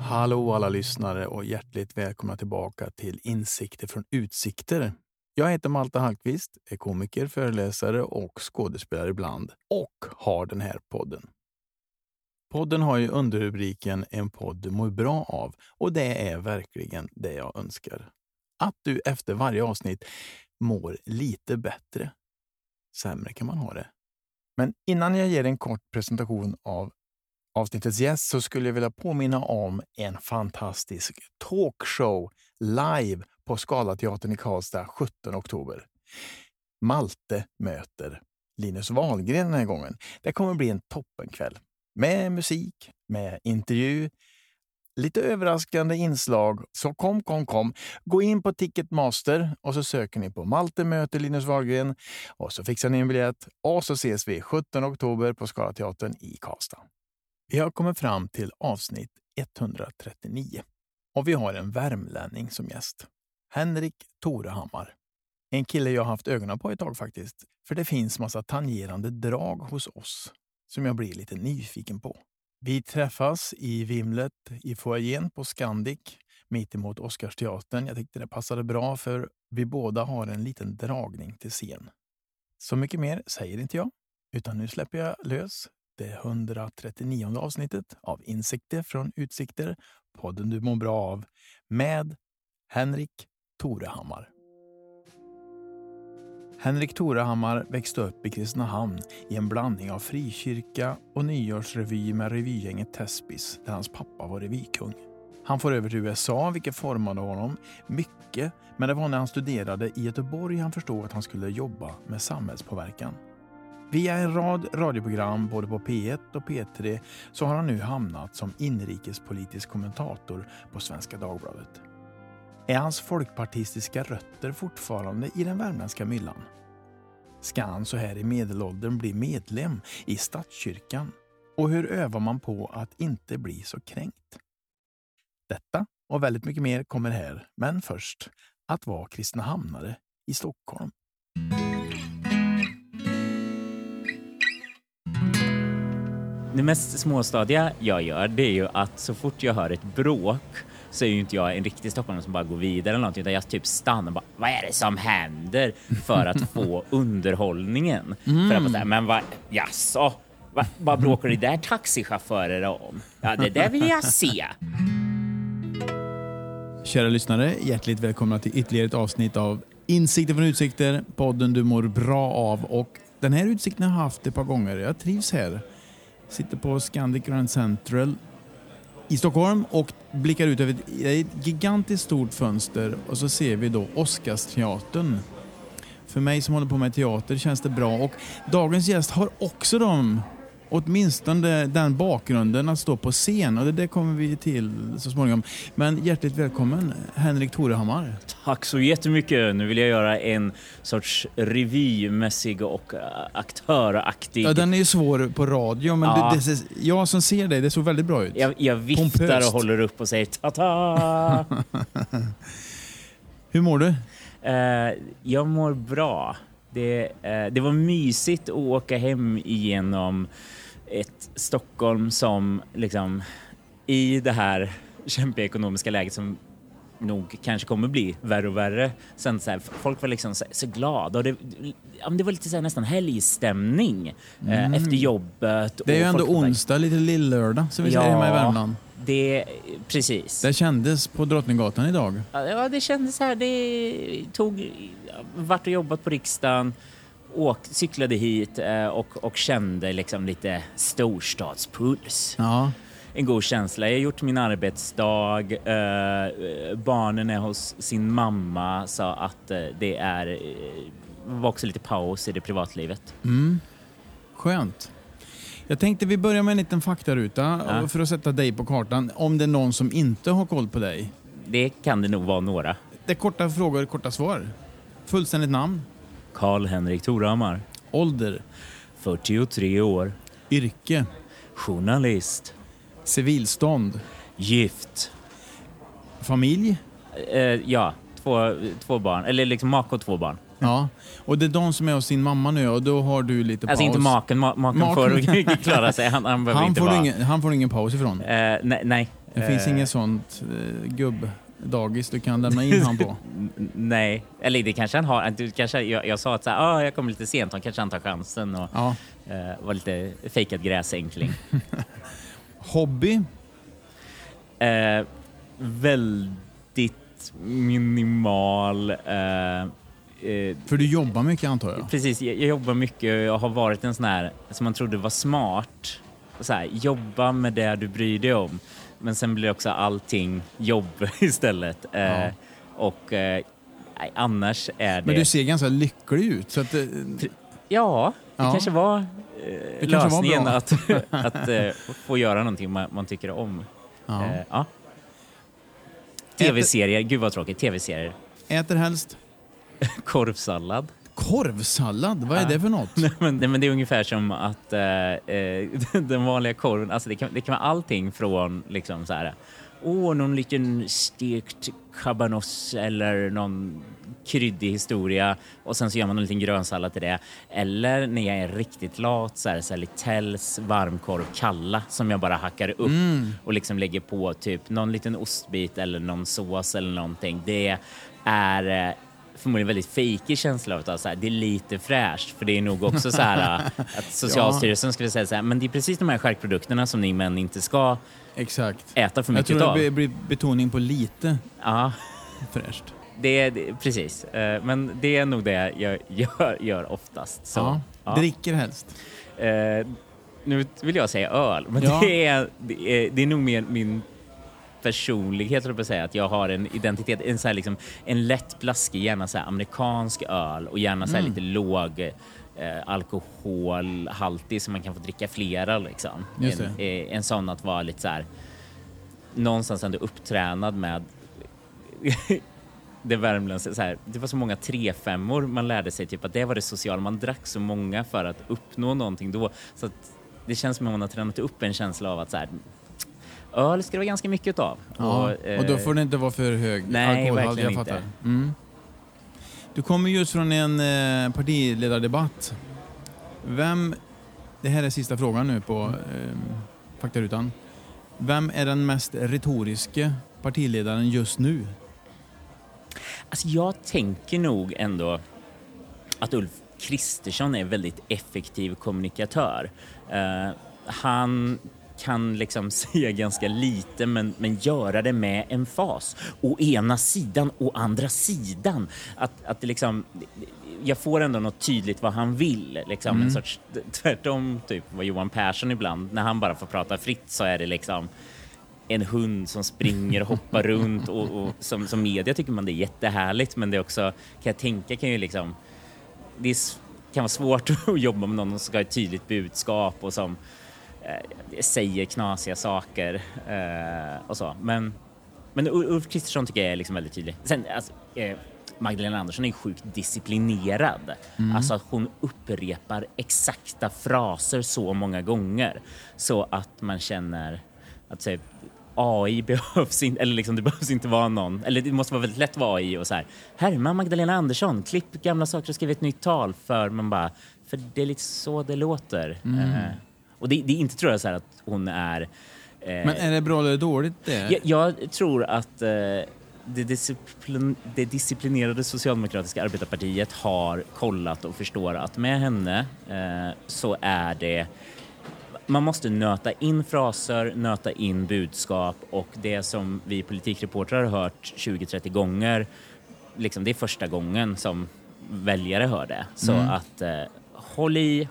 Hallå alla lyssnare och hjärtligt välkomna tillbaka till Insikter från utsikter. Jag heter Malte Hallqvist, är komiker, föreläsare och skådespelare ibland och har den här podden. Podden har ju underrubriken En podd du mår bra av och det är verkligen det jag önskar. Att du efter varje avsnitt mår lite bättre. Sämre kan man ha det. Men innan jag ger en kort presentation av avsnittets gäst så skulle jag vilja påminna om en fantastisk talkshow live på Scalateatern i Karlstad 17 oktober. Malte möter Linus Wahlgren den här gången. Det kommer bli en toppenkväll med musik, med intervju, lite överraskande inslag. Så kom, kom, kom. Gå in på Ticketmaster och så söker ni på Malte möter Linus Wahlgren och så fixar ni en biljett och så ses vi 17 oktober på Scalateatern i Karlstad. Vi har kommit fram till avsnitt 139 och vi har en värmlänning som gäst. Henrik Torehammar. En kille jag haft ögonen på ett tag faktiskt. För det finns massa tangerande drag hos oss som jag blir lite nyfiken på. Vi träffas i vimlet i foajén på Scandic mittemot Oscarsteatern. Jag tyckte det passade bra för vi båda har en liten dragning till scen. Så mycket mer säger inte jag, utan nu släpper jag lös det 139 avsnittet av Insikter från utsikter, podden du mår bra av, med Henrik Torehammar. Henrik Torehammar växte upp i Kristinehamn i en blandning av frikyrka och nyårsrevy med revygänget Tespis där hans pappa var revykung. Han får över till USA, vilket formade honom mycket, men det var när han studerade i Göteborg han förstod att han skulle jobba med samhällspåverkan. Via en rad radioprogram både på P1 och P3 så har han nu hamnat som inrikespolitisk kommentator på Svenska Dagbladet. Är hans folkpartistiska rötter fortfarande i den värmländska myllan? Ska han så här i medelåldern bli medlem i statskyrkan? Och hur övar man på att inte bli så kränkt? Detta och väldigt mycket mer kommer här, men först att vara Kristinehamnare i Stockholm. Det mest småstadiga jag gör det är ju att så fort jag hör ett bråk så är ju inte jag en riktig stockholmare som bara går vidare eller någonting utan jag typ stannar och bara vad är det som händer för att få underhållningen. Mm. För att säga, men vad, jaså, vad, vad bråkar de där taxichaufförer om? Ja, det där vill jag se. Kära lyssnare, hjärtligt välkomna till ytterligare ett avsnitt av Insikter från utsikter, podden du mår bra av. Och den här utsikten har jag haft ett par gånger. Jag trivs här. Sitter på Scandic Grand Central i Stockholm och blickar ut över ett ett gigantiskt stort fönster och så ser vi då Oscarsteatern. För mig som håller på med teater känns det bra och dagens gäst har också de åtminstone den bakgrunden att stå på scen och det där kommer vi till så småningom. Men hjärtligt välkommen Henrik Torehammar. Tack så jättemycket. Nu vill jag göra en sorts revymässig och äh, aktöraktig... Ja, den är ju svår på radio men ja. det, det, jag som ser dig, det såg väldigt bra ut. Jag, jag viftar Pompöst. och håller upp och säger ta-ta! Hur mår du? Uh, jag mår bra. Det, uh, det var mysigt att åka hem igenom ett Stockholm som liksom i det här kämpiga ekonomiska läget som nog kanske kommer bli värre och värre. Sen så här, folk var liksom så, så glada och det, det var lite så här, nästan helgstämning eh, mm. efter jobbet. Det är ju ändå onsdag, lite lillördag som vi ja, säger hemma i Värmland. Det, precis. Det kändes på Drottninggatan idag. Ja, det kändes här. Det tog, vart och jobbat på riksdagen åk, cyklade hit eh, och, och kände liksom lite storstadspuls. Ja. En god känsla. Jag har gjort min arbetsdag. Eh, barnen är hos sin mamma. Sa att eh, det är, var också lite paus i det privatlivet. Mm. Skönt. Jag tänkte vi börjar med en liten faktaruta ja. för att sätta dig på kartan. Om det är någon som inte har koll på dig. Det kan det nog vara några. Det är korta frågor, korta svar. Fullständigt namn? Karl-Henrik Torhammar. Ålder? 43 år. Yrke? Journalist. Civilstånd? Gift. Familj? Eh, ja, två, två barn. Eller liksom maka och två barn. Ja, och det är de som är hos sin mamma nu och då har du lite Alltså paus. inte maken, ma maken, Maken. får klara sig. Han, han han, inte får vara... ingen, han får ingen paus ifrån. Eh, nej. nej. Det finns Eh, inget sånt eh, gubbdagis du kan lämna in han på. Nej, eller det kanske han har. Du kanske, jag, jag sa att så här, ah, jag kommer lite sent, han kanske han tar chansen och Ja. eh, var lite fejkad gräsänkling. Hobby? Eh, väldigt minimal. Eh, eh, För du jobbar mycket antar jag? precis, jag, jag jobbar mycket och jag har varit en sån här som man trodde var smart. Så här, jobba med det du bryr dig om. Men sen blir också allting jobb istället. Eh, Ja. Och eh, annars är det... Men du ser ganska lycklig ut. Så att, eh, Ja, det Ja. kanske var eh, Det kanske var lösningen bra. att, att eh, få göra någonting man, man tycker om. ja. Eh, ja. Tv-serier, gud vad tråkigt. Tv-serier. Äter helst Korvsallad. korvsallad. Vad är det för något? Nej, men, nej, men det är ungefär som att eh, eh, den vanliga korven, alltså det kan, det kan vara allting från liksom så här, åh, någon liten stekt cabanos eller någon kryddig historia och sen så gör man en liten grönsallad till det. Eller när jag är riktigt lat så här, så här Littells varmkorv kalla som jag bara hackar upp Mm. och liksom lägger på typ någon liten ostbit eller någon sås eller någonting. Det är eh, förmodligen väldigt fejkig känsla av att det är lite fräscht. För det är nog också så här eh, att Socialstyrelsen skulle säga så här, men det är precis de här charkprodukterna som ni män inte ska Exakt. äta för Jag mycket tror av. det blir betoning på lite Ja, fräscht. det är precis. Eh, Men det är nog det jag gör, gör oftast. Så, Ja. ja. Dricker helst. Eh, nu vill jag säga öl, men Ja. det, är, det, är, det är nog mer min personlighet, jag på säga, att jag har en identitet, en, så liksom, en lätt blaskig, gärna så amerikansk öl och gärna så här Mm. lite låg eh, alkoholhaltig så man kan få dricka flera. Liksom. En, eh, en sån att vara lite så här, någonstans ändå upptränad med det värmländska, så här, det var så många trefemmor man lärde sig typ att det var det sociala, man drack så många för att uppnå någonting då. Så att det känns som att man har tränat upp en känsla av att så här, öl ska det vara ganska mycket utav. Ja. eh, Och då får det inte vara för hög nej, alkoholhalt. Jag inte. fattar. Mm. Du kommer just från en eh, partiledardebatt. Vem, det här är sista frågan nu på eh, faktarutan. Vem är den mest retoriska partiledaren just nu? Alltså jag tänker nog ändå att Ulf Kristersson är en väldigt effektiv kommunikatör. Eh, han kan liksom säga ganska lite men, men göra det med emfas. Å ena sidan, å andra sidan. Att, att det liksom, jag får ändå något tydligt vad han vill. Liksom en sorts, tvärtom typ vad Johan Persson ibland, när han bara får prata fritt så är det liksom en hund som springer och hoppar runt och, och som, som media tycker man det är jättehärligt men det är också, kan jag tänka, kan ju liksom det är, kan vara svårt att jobba med någon som ska ha ett tydligt budskap och som säger knasiga saker eh, och så. Men, men Ulf Kristersson tycker jag är liksom väldigt tydlig. Sen, alltså, eh, Magdalena Andersson är ju sjukt disciplinerad. Alltså att hon upprepar exakta fraser så många gånger så att man känner att typ, AI behövs inte, eller liksom det behövs inte vara någon, eller det måste vara väldigt lätt att vara AI och så här, härma Magdalena Andersson, klipp gamla saker och skriv ett nytt tal för man bara, för det är lite så det låter. Eh, och det, det är inte tror jag så här att hon är eh, Men är det bra eller dåligt det? jag, jag tror att eh, det, disciplin, det disciplinerade socialdemokratiska arbetarpartiet har kollat och förstår att med henne eh, så är det man måste nöta in fraser, nöta in budskap och det som vi politikreportrar har hört 20-30 gånger, liksom det är första gången som väljare hör det. Så att eh, håll i,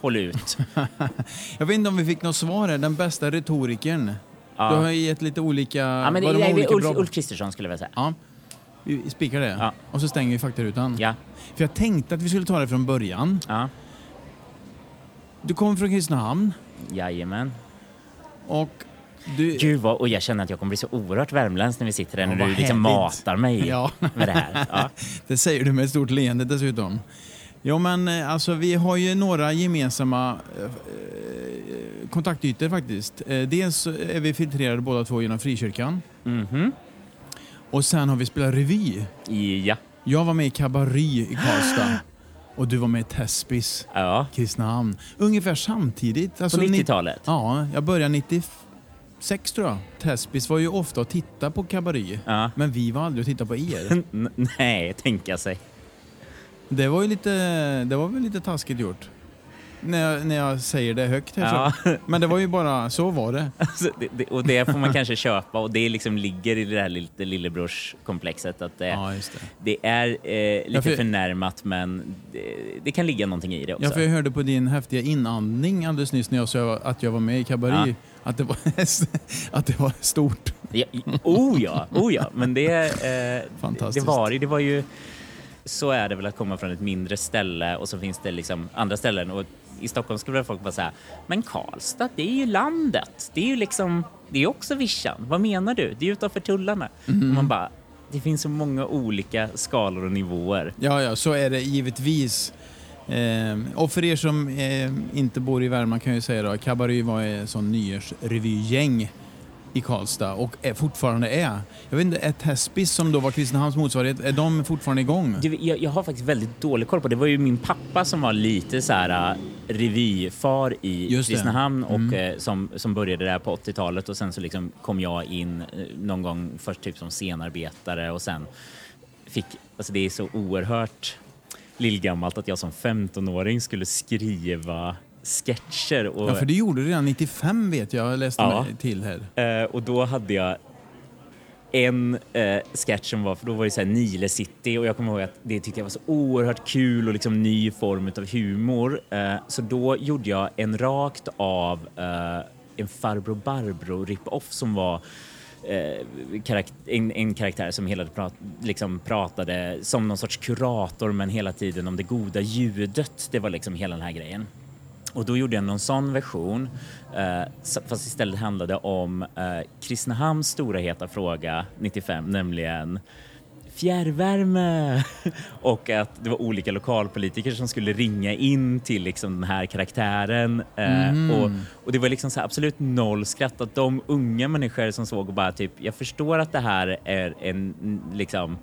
håll ut. Jag vet inte om vi fick något svar här. Den bästa retorikern. Ja. Du har gett lite olika... Ja, men det, vad de har nej, olika Ulf, Ulf Kristersson skulle jag vilja säga. Ja, vi spikar det. Ja. Och så stänger vi faktarutan. Ja, För jag tänkte att vi skulle ta det från början. ja, Du kommer från Kristinehamn jajamän. och du... Gud vad, och jag känner att jag kommer bli så oerhört värmländsk när vi sitter här när du liksom härligt. matar mig Ja, med det här. Ja. det säger du med ett stort leende dessutom. Ja, men eh, alltså vi har ju några gemensamma eh, eh, kontaktytor faktiskt. Eh, dels är vi filtrerade båda två genom frikyrkan Mhm. och sen har vi spelat revy. Ja, Jag var med i Kabary i Karlstad och du var med i Tespis, Ja, Kristinehamn. Ungefär samtidigt. på Alltså, ni- 90-talet. Ja, jag började 96 tror jag. Tespis var ju ofta att titta på Kabary. Ja. Men vi var aldrig att titta på er. N- Nej, tänka sig. Det var ju lite, det var väl lite taskigt gjort. När jag, när jag säger det högt här Ja. Men det var ju bara, så var det. Alltså, det, det, och det får man kanske köpa och det liksom ligger i det här lite lillebrorskomplexet att det, Ja, det. det är eh, lite Ja, för- förnärmat men det, kan ligga någonting i det också. Ja, för jag hörde på din häftiga inandning alldeles nyss när jag sa att jag var med i Kabary. Ja. Att, det var, att det var stort. Ja, oh ja, oh ja, men det, eh, Fantastiskt. det var det. Det var ju, så är det väl att komma från ett mindre ställe och så finns det liksom andra ställen och i Stockholm skulle folk bara säga, men Karlstad, det är ju landet. Det är ju liksom, det är också vischan. Vad menar du? Det är utanför tullarna. Mhm. Och man bara, det finns så många olika skalor och nivåer. Ja, ja, så är det givetvis. Eh, och för er som eh, inte bor i Värmland kan jag ju säga då, Kabary var ett sån nyårsrevygäng i Karlstad och är, fortfarande är. Jag vet inte, är Tespis som då var Kristinehamns motsvarighet, är de fortfarande igång? Du, jag, jag har faktiskt väldigt dålig koll på det. Det var ju min pappa som var lite så här äh, revyfar i Just. Kristinehamn och Mm. eh, som, som började där på 80-talet och sen så liksom kom jag in eh, någon gång först typ som scenarbetare och sen fick, alltså det är så oerhört lillgammalt att jag som 15-åring skulle skriva sketcher och Ja, för det gjorde du redan 95 vet jag, jag läste Ja. till här. Eh, och då hade jag en eh, sketch som var, för då var det så här Nile City och jag kommer ihåg att det tyckte jag var så oerhört kul och liksom ny form av humor. Eh, så då gjorde jag en rakt av eh, en Farbror Barbro rip-off som var eh, en, en karaktär som hela prat, liksom pratade som någon sorts kurator men hela tiden om det goda ljudet. Det var liksom hela den här grejen. Och då gjorde jag någon sån version, eh, fast istället handlade det om eh, Kristinehamns stora heta fråga 95, nämligen fjärrvärme. Och att det var olika lokalpolitiker som skulle ringa in till liksom den här karaktären eh, och, och det var liksom så absolut noll skratt att de unga människor som såg och bara typ jag förstår att det här är en mm, liksom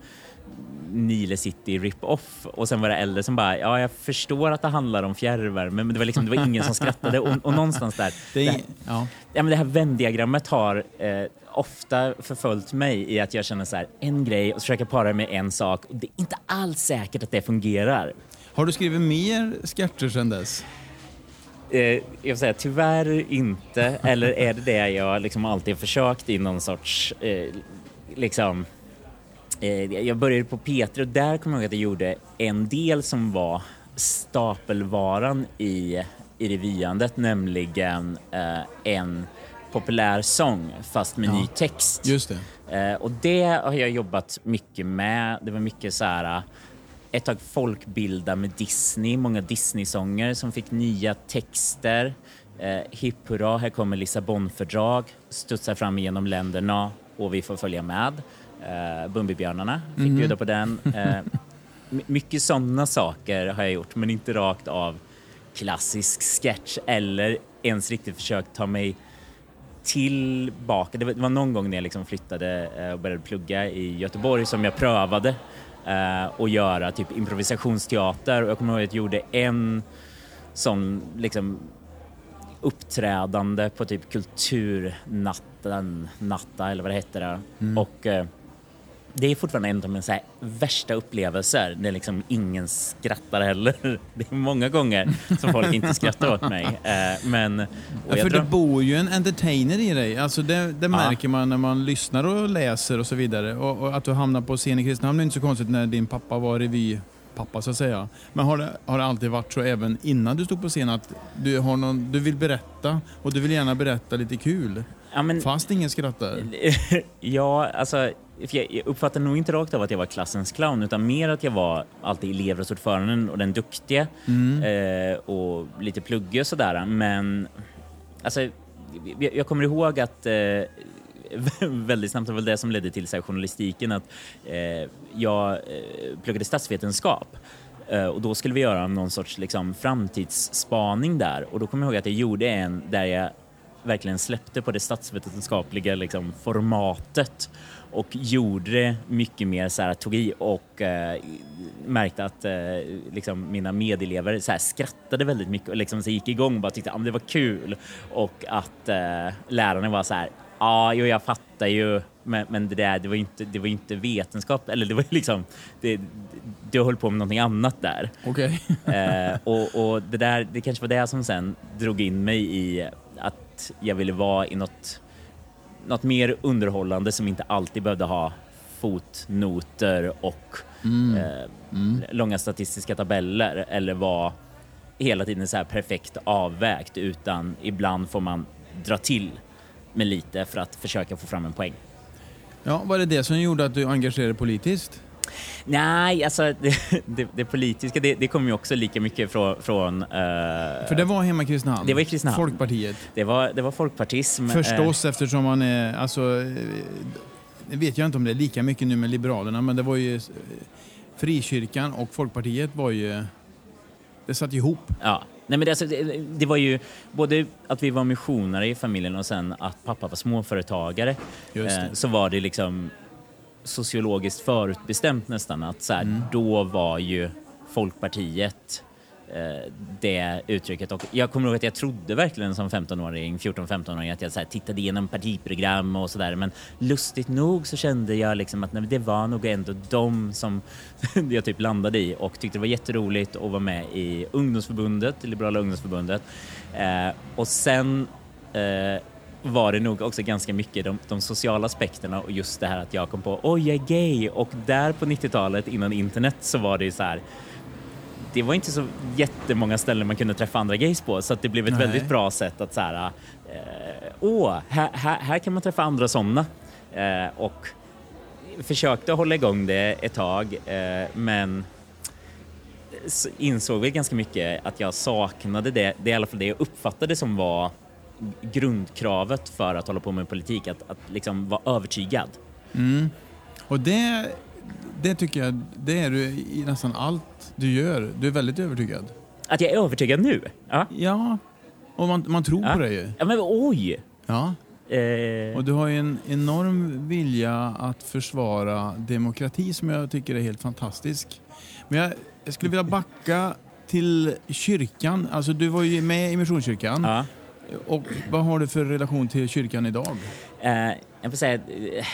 Nile City rip-off och sen var det äldre som bara, ja jag förstår att det handlar om fjärrvärme men det var liksom, det var ingen som skrattade och, och någonstans där, Det det, ja. ja, men det här vändiagrammet har eh, ofta förföljt mig i att jag känner så här, en grej och försöker para det med en sak och det är inte alls säkert att det fungerar. Har du skrivit mer sketcher sedan dess? Eh, jag vill säga tyvärr inte, eller är det det jag liksom alltid har försökt i någon sorts, eh, liksom, jag började på P3 och där kommer jag ihåg att jag gjorde en del som var stapelvaran i, i revyandet, nämligen eh, en populär sång fast med Ja. ny text. Just det. Eh, och det har jag jobbat mycket med. Det var mycket så här, eh, ett tag folkbilda med Disney, många Disney-sånger som fick nya texter. Eh, Hipp hurra, här kommer Lissabonfördrag, studsar fram genom länderna och vi får följa med. Eh, Bumbibjörnarna fick bjuda på den. Eh, my- mycket sådana saker har jag gjort, men inte rakt av klassisk sketch eller ens riktigt försökt ta mig tillbaka. Det var, någon gång när jag liksom flyttade eh, och började plugga i Göteborg som jag prövade eh, att göra typ improvisationsteater och jag kommer ihåg att jag gjorde en sån liksom uppträdande på typ kulturnatten, natta eller vad det hette där. Och eh, det är fortfarande en av mina så värsta upplevelser när liksom ingen skrattar heller. Det är många gånger som folk inte skrattar åt mig. Eh, men, Ja, för det bor ju en entertainer i dig. Alltså det, det märker man när man lyssnar och läser och så vidare. Och, och att du hamnar på scen i Kristinehamn är inte så konstigt när din pappa var revypappa så att säga. Men har det, har det alltid varit så även innan du stod på scen att du, har någon, du vill berätta och du vill gärna berätta lite kul ja, men, fast ingen skrattar? ja, alltså, jag uppfattar nog inte rakt av att jag var klassens clown utan mer att jag var alltid elevrådsordföranden och den duktiga eh, och lite pluggig och sådär. Men alltså, jag, jag kommer ihåg att eh, väldigt snabbt, det var väl det som ledde till så här, journalistiken, att eh, jag eh, pluggade statsvetenskap. Eh, och då skulle vi göra någon sorts liksom, framtidsspaning där och då kommer jag ihåg att jag gjorde en där jag verkligen släppte på det statsvetenskapliga liksom, formatet och gjorde det mycket mer så här, tog i och eh, märkte att eh, liksom mina medelever så här, skrattade väldigt mycket och liksom så gick igång och bara tyckte att ah, det var kul och att eh, lärarna var så här Ja, jo, jag fattar ju, men, men det där, det var inte, det var inte vetenskap, eller det var liksom, det, du höll på med någonting annat där. Okej. Eh, och, och det där, det kanske var det som sen drog in mig i att jag ville vara i något, något mer underhållande som inte alltid behövde ha fotnoter och eh, långa statistiska tabeller eller vara hela tiden så här perfekt avvägt utan ibland får man dra till med lite för att försöka få fram en poäng. Ja, var det det som gjorde att du engagerade dig politiskt? Nej, alltså det, det, det politiska det, det kommer ju också lika mycket från... från eh, För det var hemma i Kristinehamn? Det var i Kristinehamn. Folkpartiet? det, var, det var folkpartism. eh, Förstås eftersom man är, alltså, eh, det vet jag inte om det är lika mycket nu med Liberalerna, men det var ju, eh, Frikyrkan och Folkpartiet var ju, det satt ihop. Ja. Nej, men det, alltså, det, det var ju både att vi var missionare i familjen och sen att pappa var småföretagare. Eh, så var det liksom sociologiskt förutbestämt nästan att så här, Mm. då var ju Folkpartiet eh, det uttrycket. Och jag kommer ihåg att jag trodde verkligen som 15-åring, 14-15-åring att jag så här, tittade igenom partiprogram och sådär. Men lustigt nog så kände jag liksom att nej, det var nog ändå de som jag typ landade i och tyckte det var jätteroligt att vara med i ungdomsförbundet, det liberala ungdomsförbundet. Eh, och sen eh, var det nog också ganska mycket de, de sociala aspekterna och just det här att jag kom på oj, jag är gay och där på 90-talet innan internet så var det ju så här det var inte så jättemånga ställen man kunde träffa andra gays på så att det blev ett Nej. väldigt bra sätt att så här, eh, åh, här, här, här kan man träffa andra sådana. Eh, och försökte hålla igång det ett tag eh, men insåg väl ganska mycket att jag saknade det, det är i alla fall det jag uppfattade som var grundkravet för att hålla på med politik, att, att liksom vara övertygad. Och det, det tycker jag, det är du i nästan allt du gör. Du är väldigt övertygad. Att jag är övertygad nu? Ja. Ja, och man, man tror Ja. på det ju. Ja, men oj! Ja. Eh, Och du har ju en enorm vilja att försvara demokrati som jag tycker är helt fantastisk. Men jag, jag skulle vilja backa till kyrkan. Alltså du var ju med i Missionskyrkan. ja. Och vad har du för relation till kyrkan idag? Eh, jag får säga eh,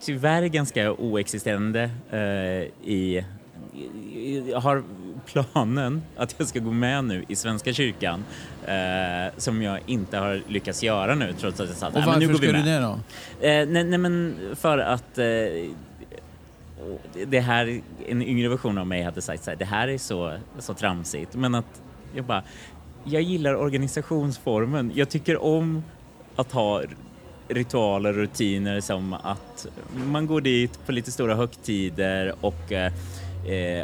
tyvärr ganska oexisterande eh, i. Jag har planen att jag ska gå med nu i Svenska kyrkan eh, som jag inte har lyckats göra nu trots att jag sa att "Nej, men nu varför går vi ska du med. det då? Eh, nej, nej, men för att eh, det här, en yngre version av mig hade sagt så här, det här är så, så tramsigt, men att jag bara, jag gillar organisationsformen. Jag tycker om att ha ritualer och rutiner som att man går dit på lite stora högtider och eh,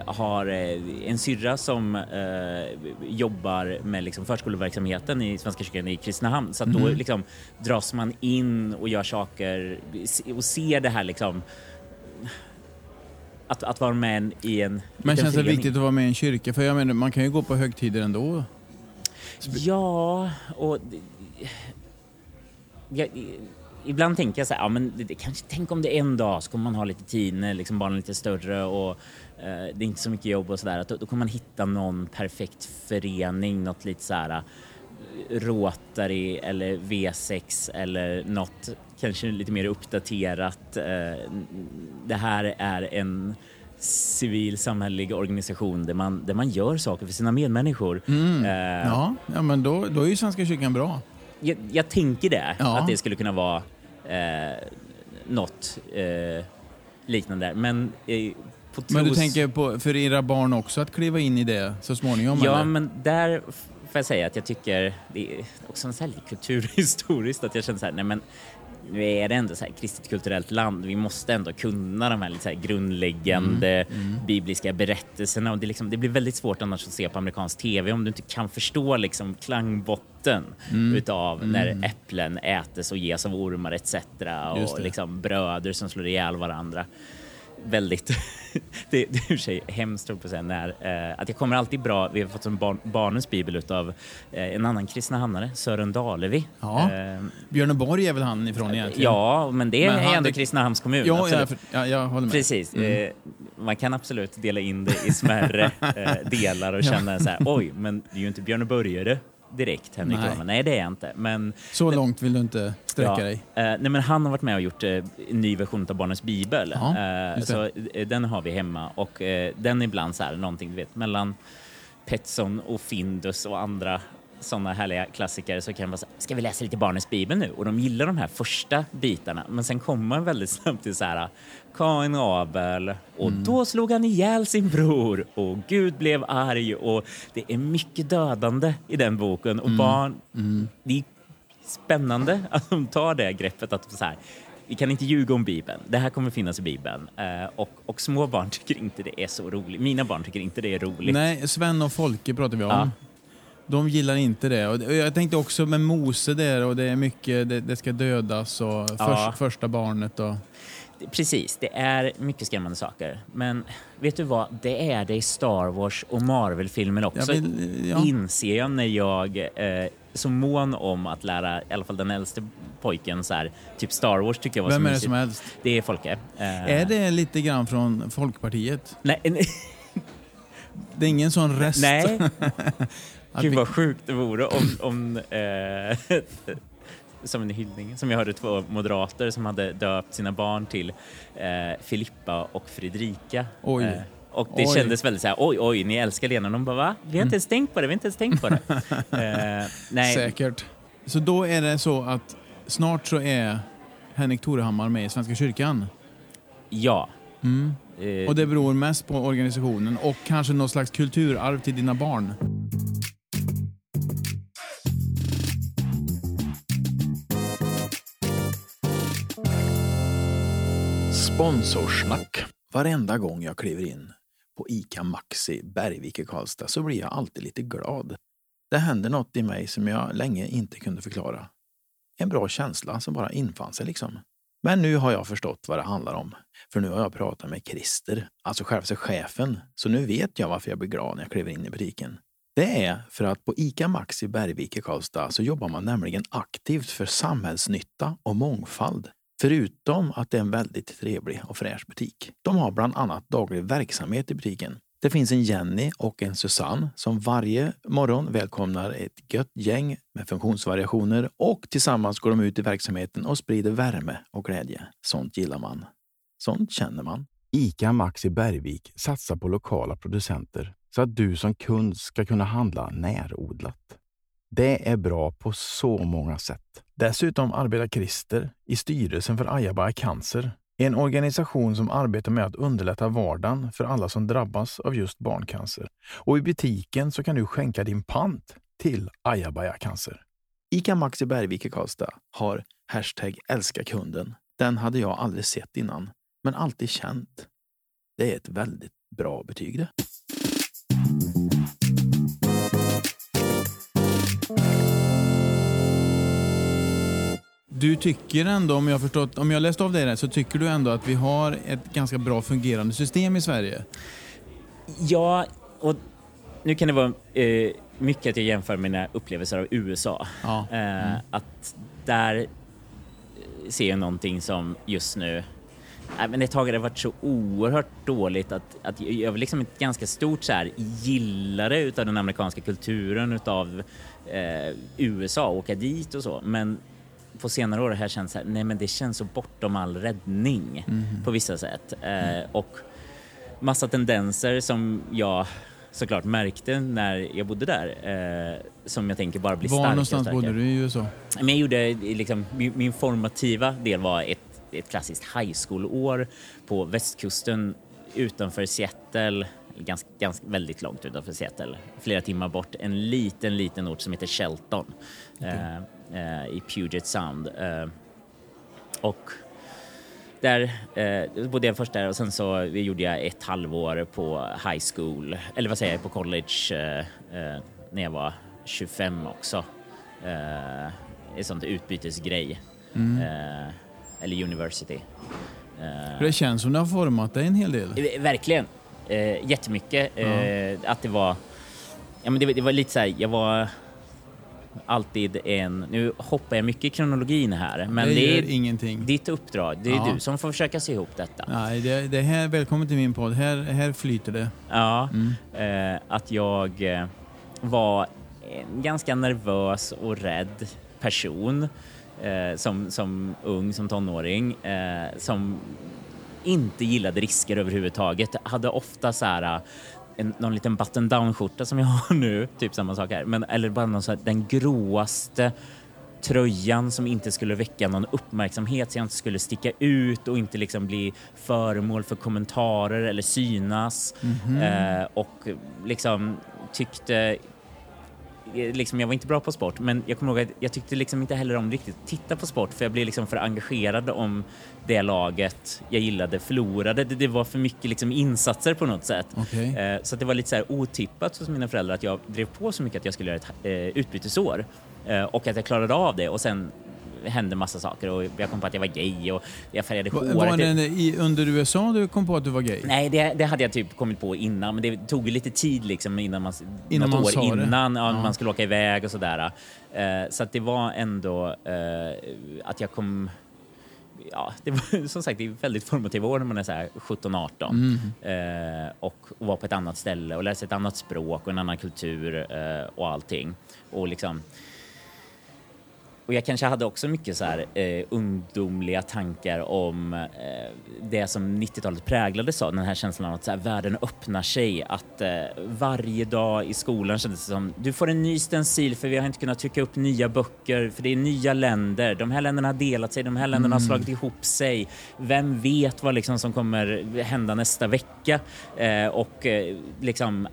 har eh, en syrra som eh, jobbar med liksom förskoleverksamheten i Svenska kyrkan i Kristinehamn. Så att då liksom dras man in och gör saker och ser det här liksom att, att vara med i en Men känns det viktigt att vara med i en kyrka? För jag menar, man kan ju gå på högtider ändå. Ja, och jag, ibland tänker jag så här, ja, men det, det, kanske, tänk om det är en dag så kommer man ha lite tid när liksom barnen är lite större och eh, det är inte så mycket jobb och sådär. Då, då kommer man hitta någon perfekt förening, något lite så här eh, Rotary eller V6 eller något kanske lite mer uppdaterat. Eh, det här är en civil samhällelig organisation där man, där man gör saker för sina medmänniskor. Eh, Ja, ja men då, då är ju Svenska kyrkan bra. jag, jag tänker det, Ja. att det skulle kunna vara eh, något eh, liknande. Men eh, på Men du tros- tänker på, för era barn också att kliva in i det så småningom? Ja, eller? men där får jag säga att jag tycker det är också lite kulturhistoriskt att jag känner så här, nej men nu är det ändå så här kristet kulturellt land. Vi måste ändå kunna de här lite så här grundläggande Mm, bibliska berättelserna och det, liksom, det blir väldigt svårt annars att se på amerikansk tv om du inte kan förstå liksom klangbotten Mm. utav när äpplen ätes och ges av ormar etc. Och liksom bröder som slår ihjäl varandra väldigt, det, det är i och för sig hemskt på säga när, eh, att jag kommer alltid bra, vi har fått en barn, barnens bibel utav eh, en annan kristna hamnare, Sören Dalevi. Ja. Eh, Björneborg är väl han ifrån egentligen? ja, men det är Men han- ändå det- Kristinehamns kommun. Ja, jag, ja, jag håller med. Precis. Mm. Eh, man kan absolut dela in det i smärre eh, delar och Ja. känna så här, oj, men det är ju inte Björneborgare direkt, Henrik Nej. Rönnman. Nej, det är jag inte. Men, Så långt vill du inte sträcka ja, dig? eh, nej, men han har varit med och gjort eh, en ny version av Barnens bibel. Ja, Eh, så eh, den har vi hemma och eh, den är ibland så här någonting, du vet, mellan Petson och Findus och andra sådana härliga klassiker så kan man säga, ska vi läsa lite Barnens bibel nu? Och de gillar de här första bitarna, men sen kommer man väldigt snabbt till så här Kain och Abel och Mm. då slog han ihjäl sin bror och Gud blev arg och det är mycket dödande i den boken och barn, det är spännande att de tar det greppet att så här, vi kan inte ljuga om Bibeln. Det här kommer finnas i Bibeln. Eh, och, och små barn tycker inte det är så roligt. Mina barn tycker inte det är roligt. Nej, Sven och Folke pratar vi om. Ja. De gillar inte det. Och jag tänkte också med Mose där och det är mycket, det, det ska dödas och Ja. förs, första barnet och... Precis, det är mycket skrämmande saker. Men vet du vad? Det är det i Star Wars och Marvel-filmer också. Jag vill- ja. Inser jag när jag eh, så mån om att lära i alla fall den äldste pojken så här, typ Star Wars tycker jag var Vem så är det mysigt. som äldst? Det är Folke. Eh, Är det lite grann från Folkpartiet? Nej, nej, Det är ingen sån rest? nej. Gud vad sjukt det vore om, om eh, som en hyllning, som jag hörde två moderater som hade döpt sina barn till eh, Filippa och Fredrika. Oj. Eh, och det Oj. kändes väldigt så här, oj, oj, ni älskar Lena. De bara, va? Vi har inte ens tänkt på det, vi har inte ens tänkt på det. eh, nej, Säkert. Så då är det så att snart så är Henrik Torehammar med i Svenska kyrkan. ja. Mm. Eh, Och det beror mest på organisationen och kanske något slags kulturarv till dina barn. Sponsorsnack. Varenda gång jag kliver in på ICA Maxi Bergvik i Karlstad så blir jag alltid lite glad. Det händer något i mig som jag länge inte kunde förklara. En bra känsla som bara infann sig liksom. Men nu har jag förstått vad det handlar om. För nu har jag pratat med Christer, alltså självaste chefen. Så nu vet jag varför jag blir glad när jag kliver in i butiken. Det är för att på ICA Maxi Bergvik i Karlstad så jobbar man nämligen aktivt för samhällsnytta och mångfald. Förutom att det är en väldigt trevlig och fräsch butik. De har bland annat daglig verksamhet i butiken. Det finns en Jenny och en Susanne som varje morgon välkomnar ett gött gäng med funktionsvariationer och tillsammans går de ut i verksamheten och sprider värme och glädje. Sånt gillar man. Sånt känner man. ICA Maxi Bergvik satsar på lokala producenter så att du som kund ska kunna handla närodlat. Det är bra på så många sätt. Dessutom arbetar Christer i styrelsen för Ajabaja Cancer, en organisation som arbetar med att underlätta vardagen för alla som drabbas av just barncancer. Och i butiken så kan du skänka din pant till Ajabaja Cancer. ICA Maxi Bergvik i Karlstad har hashtag älska kunden. Den hade jag aldrig sett innan, men alltid känt. Det är ett väldigt bra betyg det. Du tycker ändå, om jag har förstått, om jag läst av dig rätt, så tycker du ändå att vi har ett ganska bra fungerande system i Sverige? Ja, och nu kan det vara eh, mycket att jag jämför mina upplevelser av USA. Ja. Eh, Att där eh, ser jag någonting som just nu Nej, men ett tag har det varit så oerhört dåligt att, att jag är liksom ett ganska stort så här, gillare utav den amerikanska kulturen, utav eh, USA, åka dit och så. Men på senare år har jag känt så här, nej men det känns så bortom all räddning på vissa sätt. Eh, och massa tendenser som jag såklart märkte när jag bodde där, eh, som jag tänker bara blir Var starkare och någonstans starkare. bodde du i USA? Men jag gjorde liksom, min, min formativa del var ett, ett klassiskt high school-år på västkusten utanför Seattle, ganska, ganska, väldigt långt utanför Seattle, flera timmar bort, en liten, liten ort som heter Shelton eh, eh, i Puget Sound. Eh, och där eh, bodde jag först där och sen så gjorde jag ett halvår på high school, eller vad säger jag, på college eh, eh, när jag var 25 också. Eh, ett sånt utbytesgrej. Eh, eller university. Eh, det känns som det har format dig en hel del. Eh, Verkligen. Eh, jättemycket. Eh, Att det var... Ja, men det, var- det var lite så här, jag var alltid en... Nu hoppar jag mycket i kronologin här, men det det, är ingenting. ditt uppdrag. Det är Ja. du som får försöka se ihop detta. Nej, det, det här, välkommen till min podd. Här, här flyter det. Ja, Mm. eh, att jag eh, var en ganska nervös och rädd person eh, som, som ung, som tonåring, eh, som inte gillade risker överhuvudtaget. Hade ofta så här en, någon liten button down-skjorta som jag har nu, typ samma sak här, men, eller bara någon så här, den gråaste tröjan som inte skulle väcka någon uppmärksamhet så jag inte skulle sticka ut och inte liksom bli föremål för kommentarer eller synas. Eh, och liksom tyckte Liksom, jag var inte bra på sport, men jag kommer ihåg att jag tyckte liksom inte heller om riktigt att titta på sport för jag blev liksom för engagerad om det laget jag gillade förlorade. Det, det var för mycket liksom insatser på något sätt. Okej. Eh, så det var lite så här otippat hos mina föräldrar att jag drev på så mycket att jag skulle göra ett eh, utbytesår eh, och att jag klarade av det och sen hände massa saker och jag kom på att jag var gay och jag färgade Va- håret. Var det i, under USA du kom på att du var gay? Nej, det, det hade jag typ kommit på innan, men det tog ju lite tid liksom innan man, Innan något man år sa det. innan ja, Ja. man skulle åka iväg och sådär. Eh, så att det var ändå eh, att jag kom Ja, det var som sagt det är väldigt formativa år när man är så här 17-18 Mm. eh, och, och var på ett annat ställe och läsa ett annat språk och en annan kultur eh, och allting. Och liksom och jag kanske hade också mycket så här, eh, ungdomliga tankar om eh, det som 90-talet präglades av, den här känslan av att så här, världen öppnar sig, att eh, varje dag i skolan kändes det som du får en ny stencil för vi har inte kunnat trycka upp nya böcker för det är nya länder, de här länderna har delat sig, de här länderna har slagit ihop sig, vem vet vad liksom som kommer hända nästa vecka? Eh, och eh, liksom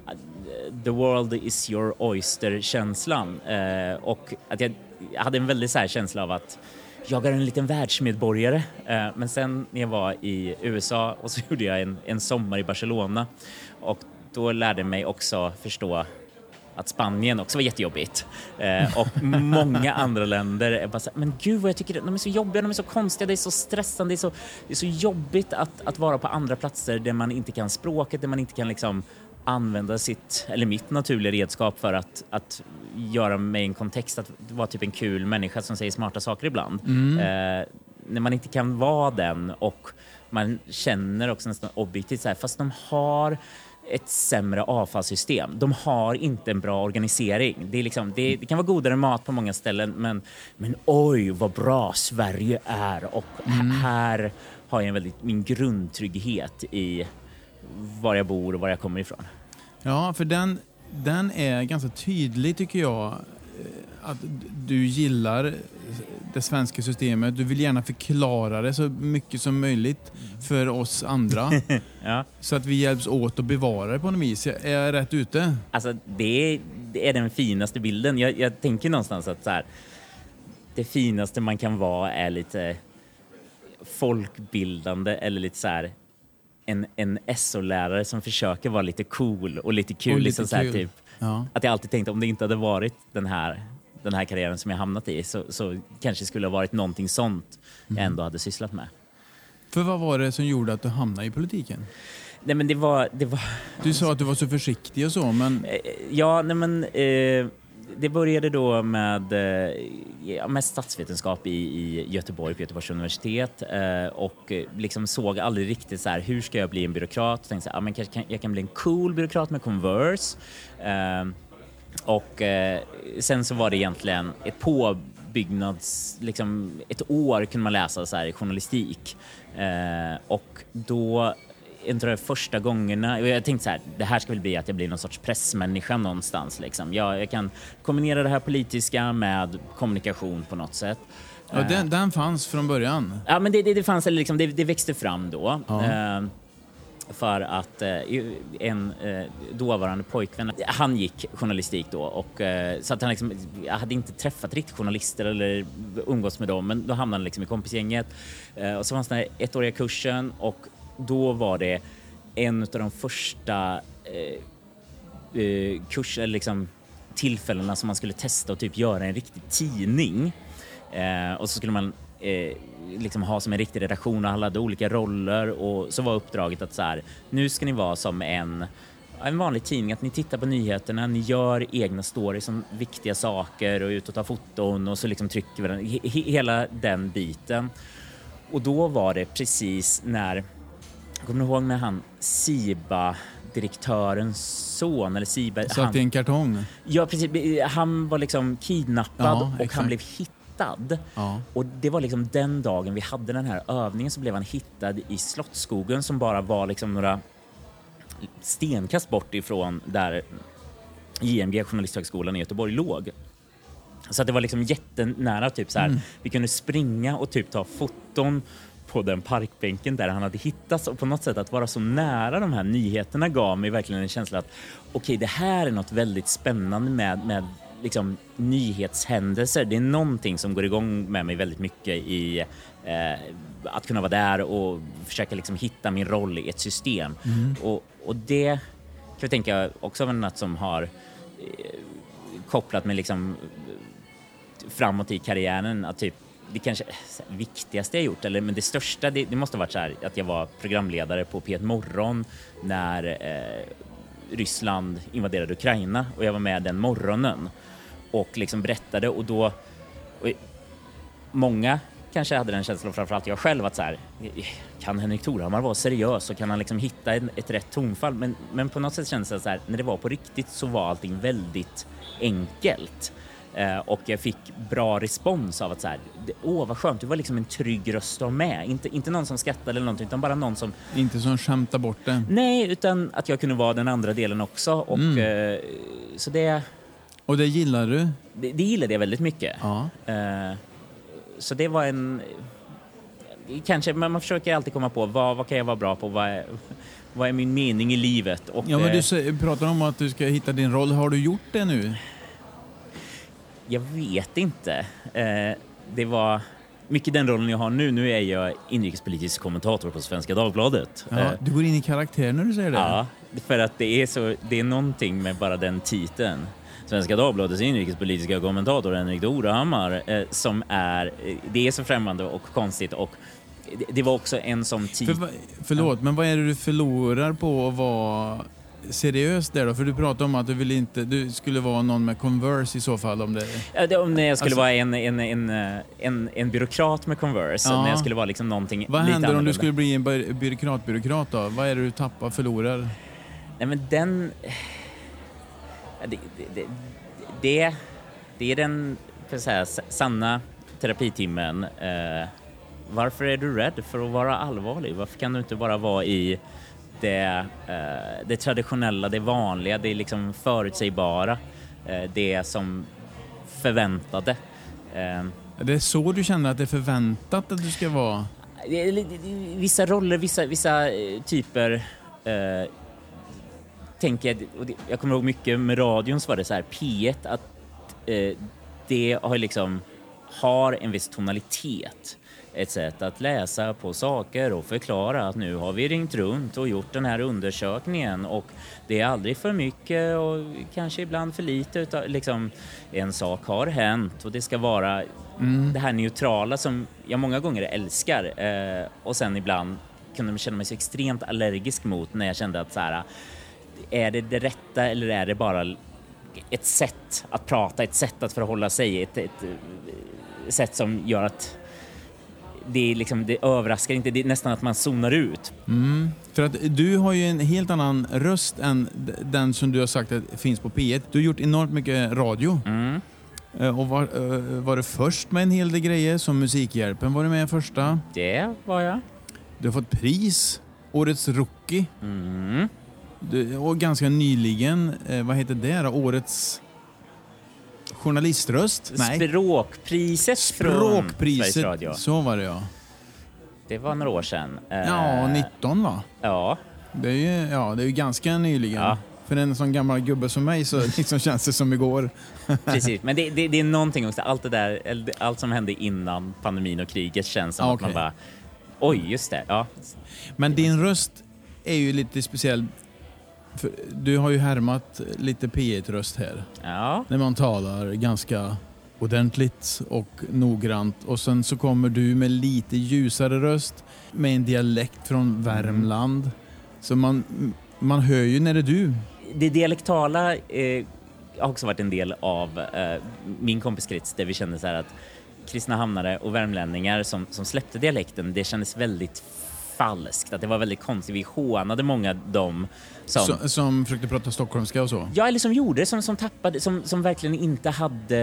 the world is your oyster-känslan. Eh, och att jag jag hade en väldigt så känsla av att jag är en liten världsmedborgare. Eh, Men sen när jag var i USA och så gjorde jag en, en sommar i Barcelona och då lärde jag mig också förstå att Spanien också var jättejobbigt. Eh, och många andra länder är bara så men gud vad jag tycker de är så jobbiga, de är så konstiga, det är så stressande, det är så, det är så jobbigt att, att vara på andra platser där man inte kan språket, där man inte kan liksom använda sitt, eller mitt naturliga redskap för att, att göra mig en kontext, att vara typ en kul människa som säger smarta saker ibland. Eh, när man inte kan vara den och man känner också nästan objektivt så här, fast de har ett sämre avfallssystem. De har inte en bra organisering. Det, är liksom, det, det kan vara godare mat på många ställen, men, men oj vad bra Sverige är och h- här har jag en väldigt, min grundtrygghet i var jag bor och var jag kommer ifrån. Ja, för den, den är ganska tydlig tycker jag. eh, Att du gillar det svenska systemet. Du vill gärna förklara det så mycket som möjligt för oss andra. Ja. så att vi hjälps åt att bevara det på något vis. Är jag rätt ute? Alltså, det är den finaste bilden. Jag, jag tänker någonstans att så här, det finaste man kan vara är lite folkbildande eller lite så här en, en SO-lärare som försöker vara lite cool och lite kul. Och lite liksom så här, typ, Ja. att jag alltid tänkte om det inte hade varit den här, den här karriären som jag hamnat i så, så kanske skulle ha varit någonting sånt jag ändå hade sysslat med. För vad var det som gjorde att du hamnade i politiken? Nej men det var, det var Du sa att du var så försiktig och så, men Eh, Ja, nej men eh, det började då med, eh, ja, med statsvetenskap i, i Göteborg på Göteborgs universitet eh, och eh, liksom såg aldrig riktigt så här, hur ska jag bli en byråkrat? Jag Tänkte så här, ja, men kanske kan, jag kan bli en cool byråkrat med Converse. Och sen så var det egentligen ett påbyggnads, liksom ett år kunde man läsa så här journalistik. Och då, av de första gångerna, jag tänkte så här, det här ska väl bli att jag blir någon sorts pressmänniska någonstans liksom. Jag, jag kan kombinera det här politiska med kommunikation på något sätt. ja, den, den fanns från början. Ja, men det, det, det fanns, eller liksom, det, det växte fram då. Ja. Eh, för att eh, en eh, dåvarande pojkvän, han gick journalistik då och eh, så att han liksom, jag hade inte träffat riktigt journalister eller umgåtts med dem men då hamnade han liksom i kompisgänget. Och så fanns den här ettåriga kursen och då var det en av de första eh, eh, kurs, eller liksom tillfällena som man skulle testa och typ göra en riktig tidning. Eh, och så skulle man eh, liksom ha som en riktig redaktion och alla hade olika roller och så var uppdraget att så här, nu ska ni vara som en en vanlig tidning, att ni tittar på nyheterna, ni gör egna stories om viktiga saker och ut och tar foton och så liksom trycker vi den, he, hela den biten. Och då var det precis när, kommer du ihåg när han Siba direktörens son eller Siba... Satt han, i en kartong? Ja, precis. Han var liksom kidnappad ja, och han blev hittad. Ja. Och det var liksom den dagen vi hade den här övningen så blev han hittad i Slottsskogen som bara var liksom några stenkast bort ifrån där JMG, Journalisthögskolan i Göteborg, låg. Så att det var liksom jättenära. Typ så här. Mm. Vi kunde springa och typ ta foton på den parkbänken där han hade hittats och på något sätt att vara så nära de här nyheterna gav mig verkligen en känsla att okej, okay, det här är något väldigt spännande med, med liksom, nyhetshändelser. Det är någonting som går igång med mig väldigt mycket i eh, att kunna vara där och försöka liksom hitta min roll i ett system. Mm. Och, och det kan jag tänka också var något som har eh, kopplat mig liksom framåt i karriären. Att typ, det kanske viktigaste jag gjort, eller men det största, det, det måste ha varit så här, att jag var programledare på P1 Morgon när eh, Ryssland invaderade Ukraina och jag var med den morgonen och liksom berättade och då och många kanske hade den känslan, framförallt jag själv, att så här, kan Henrik Torhammar vara seriös och kan han liksom hitta ett, ett rätt tonfall? Men, men på något sätt kändes det så här, när det var på riktigt så var allting väldigt enkelt. Eh, och jag fick bra respons av att så här, åh vad skönt, du var liksom en trygg röst att med. Inte, inte någon som skrattade eller någonting, utan bara någon som... Inte som skämtar bort det? Nej, utan att jag kunde vara den andra delen också. Och, mm. eh, så det... Och det gillar du? Det, det gillade jag väldigt mycket. Ja. Eh, så det var en... Kanske, men man försöker alltid komma på vad, vad kan jag vara bra på? Vad är, vad är min mening i livet? Och, ja, men du pratar om att du ska hitta din roll. Har du gjort det nu? Jag vet inte. Eh, det var mycket den rollen jag har nu. Nu är jag inrikespolitisk kommentator på Svenska Dagbladet. Ja, eh, du går in i karaktär när du säger det? Ja, för att det är, så, det är någonting med bara den titeln. Svenska Dagbladets inrikespolitiska kommentator Henrik Dorehammar eh, som är, det är så främmande och konstigt och det, var också en tid... För, förlåt, ja. men vad är det du förlorar på att vara seriös där då? För du pratade om att du vill inte, du skulle vara någon med Converse i så fall om det... Ja, om jag skulle alltså, vara en, en, en, en, en byråkrat med Converse, ja. när jag skulle vara liksom någonting Vad händer annorlunda. om du skulle bli en byråkrat-byråkrat då? Vad är det du tappar, förlorar? Nej men den det, det, det, det är den säga, sanna terapitimmen. Eh, varför är du rädd för att vara allvarlig? Varför kan du inte bara vara i det, eh, det traditionella, det vanliga, det liksom förutsägbara, eh, det som förväntade? Eh, det är så du känner att det är förväntat att du ska vara? Vissa roller, vissa, vissa typer eh, tänker jag, jag kommer ihåg mycket med radion så var det så här P1 att eh, det har liksom har en viss tonalitet. Ett sätt att läsa på saker och förklara att nu har vi ringt runt och gjort den här undersökningen och det är aldrig för mycket och kanske ibland för lite utan liksom en sak har hänt och det ska vara mm. det här neutrala som jag många gånger älskar eh, och sen ibland kunde man känna mig så extremt allergisk mot när jag kände att så här är det det rätta eller är det bara ett sätt att prata, ett sätt att förhålla sig, ett, ett, ett sätt som gör att det, är liksom, det överraskar inte, det är nästan att man zonar ut. Mm. För att du har ju en helt annan röst än den som du har sagt att finns på P1. Du har gjort enormt mycket radio. Mm. Eh, och var, eh, var det först med en hel del grejer, som Musikhjälpen var du med första? Det var jag. Du har fått pris, Årets Rookie. Mm. Och ganska nyligen, eh, vad heter det då? Årets journaliströst? Nej. Språkpriset, Språkpriset från Radio. Så var det ja. Det var några år sedan. Ja, 19 va? Ja. Det är ju, ja, det är ju ganska nyligen. Ja. För en sån gammal gubbe som mig så liksom känns det som igår. Precis, men det, det, det, är någonting också. Allt det där, allt som hände innan pandemin och kriget känns som okay. att man bara... Oj, just det. Ja. Men din röst är ju lite speciell för du har ju härmat lite P1-röst här. Ja. När man talar ganska ordentligt och noggrant. Och sen så kommer du med lite ljusare röst med en dialekt från Värmland. Så man, man hör ju när det är du. Det dialektala eh, har också varit en del av eh, min kompiskrets där vi kände så här att Kristinehamnare och värmlänningar som, som släppte dialekten, det kändes väldigt falskt, att det var väldigt konstigt. Vi hånade många dem som... Som, som försökte prata stockholmska och så? Ja, eller som gjorde det, som, som tappade, som, som verkligen inte hade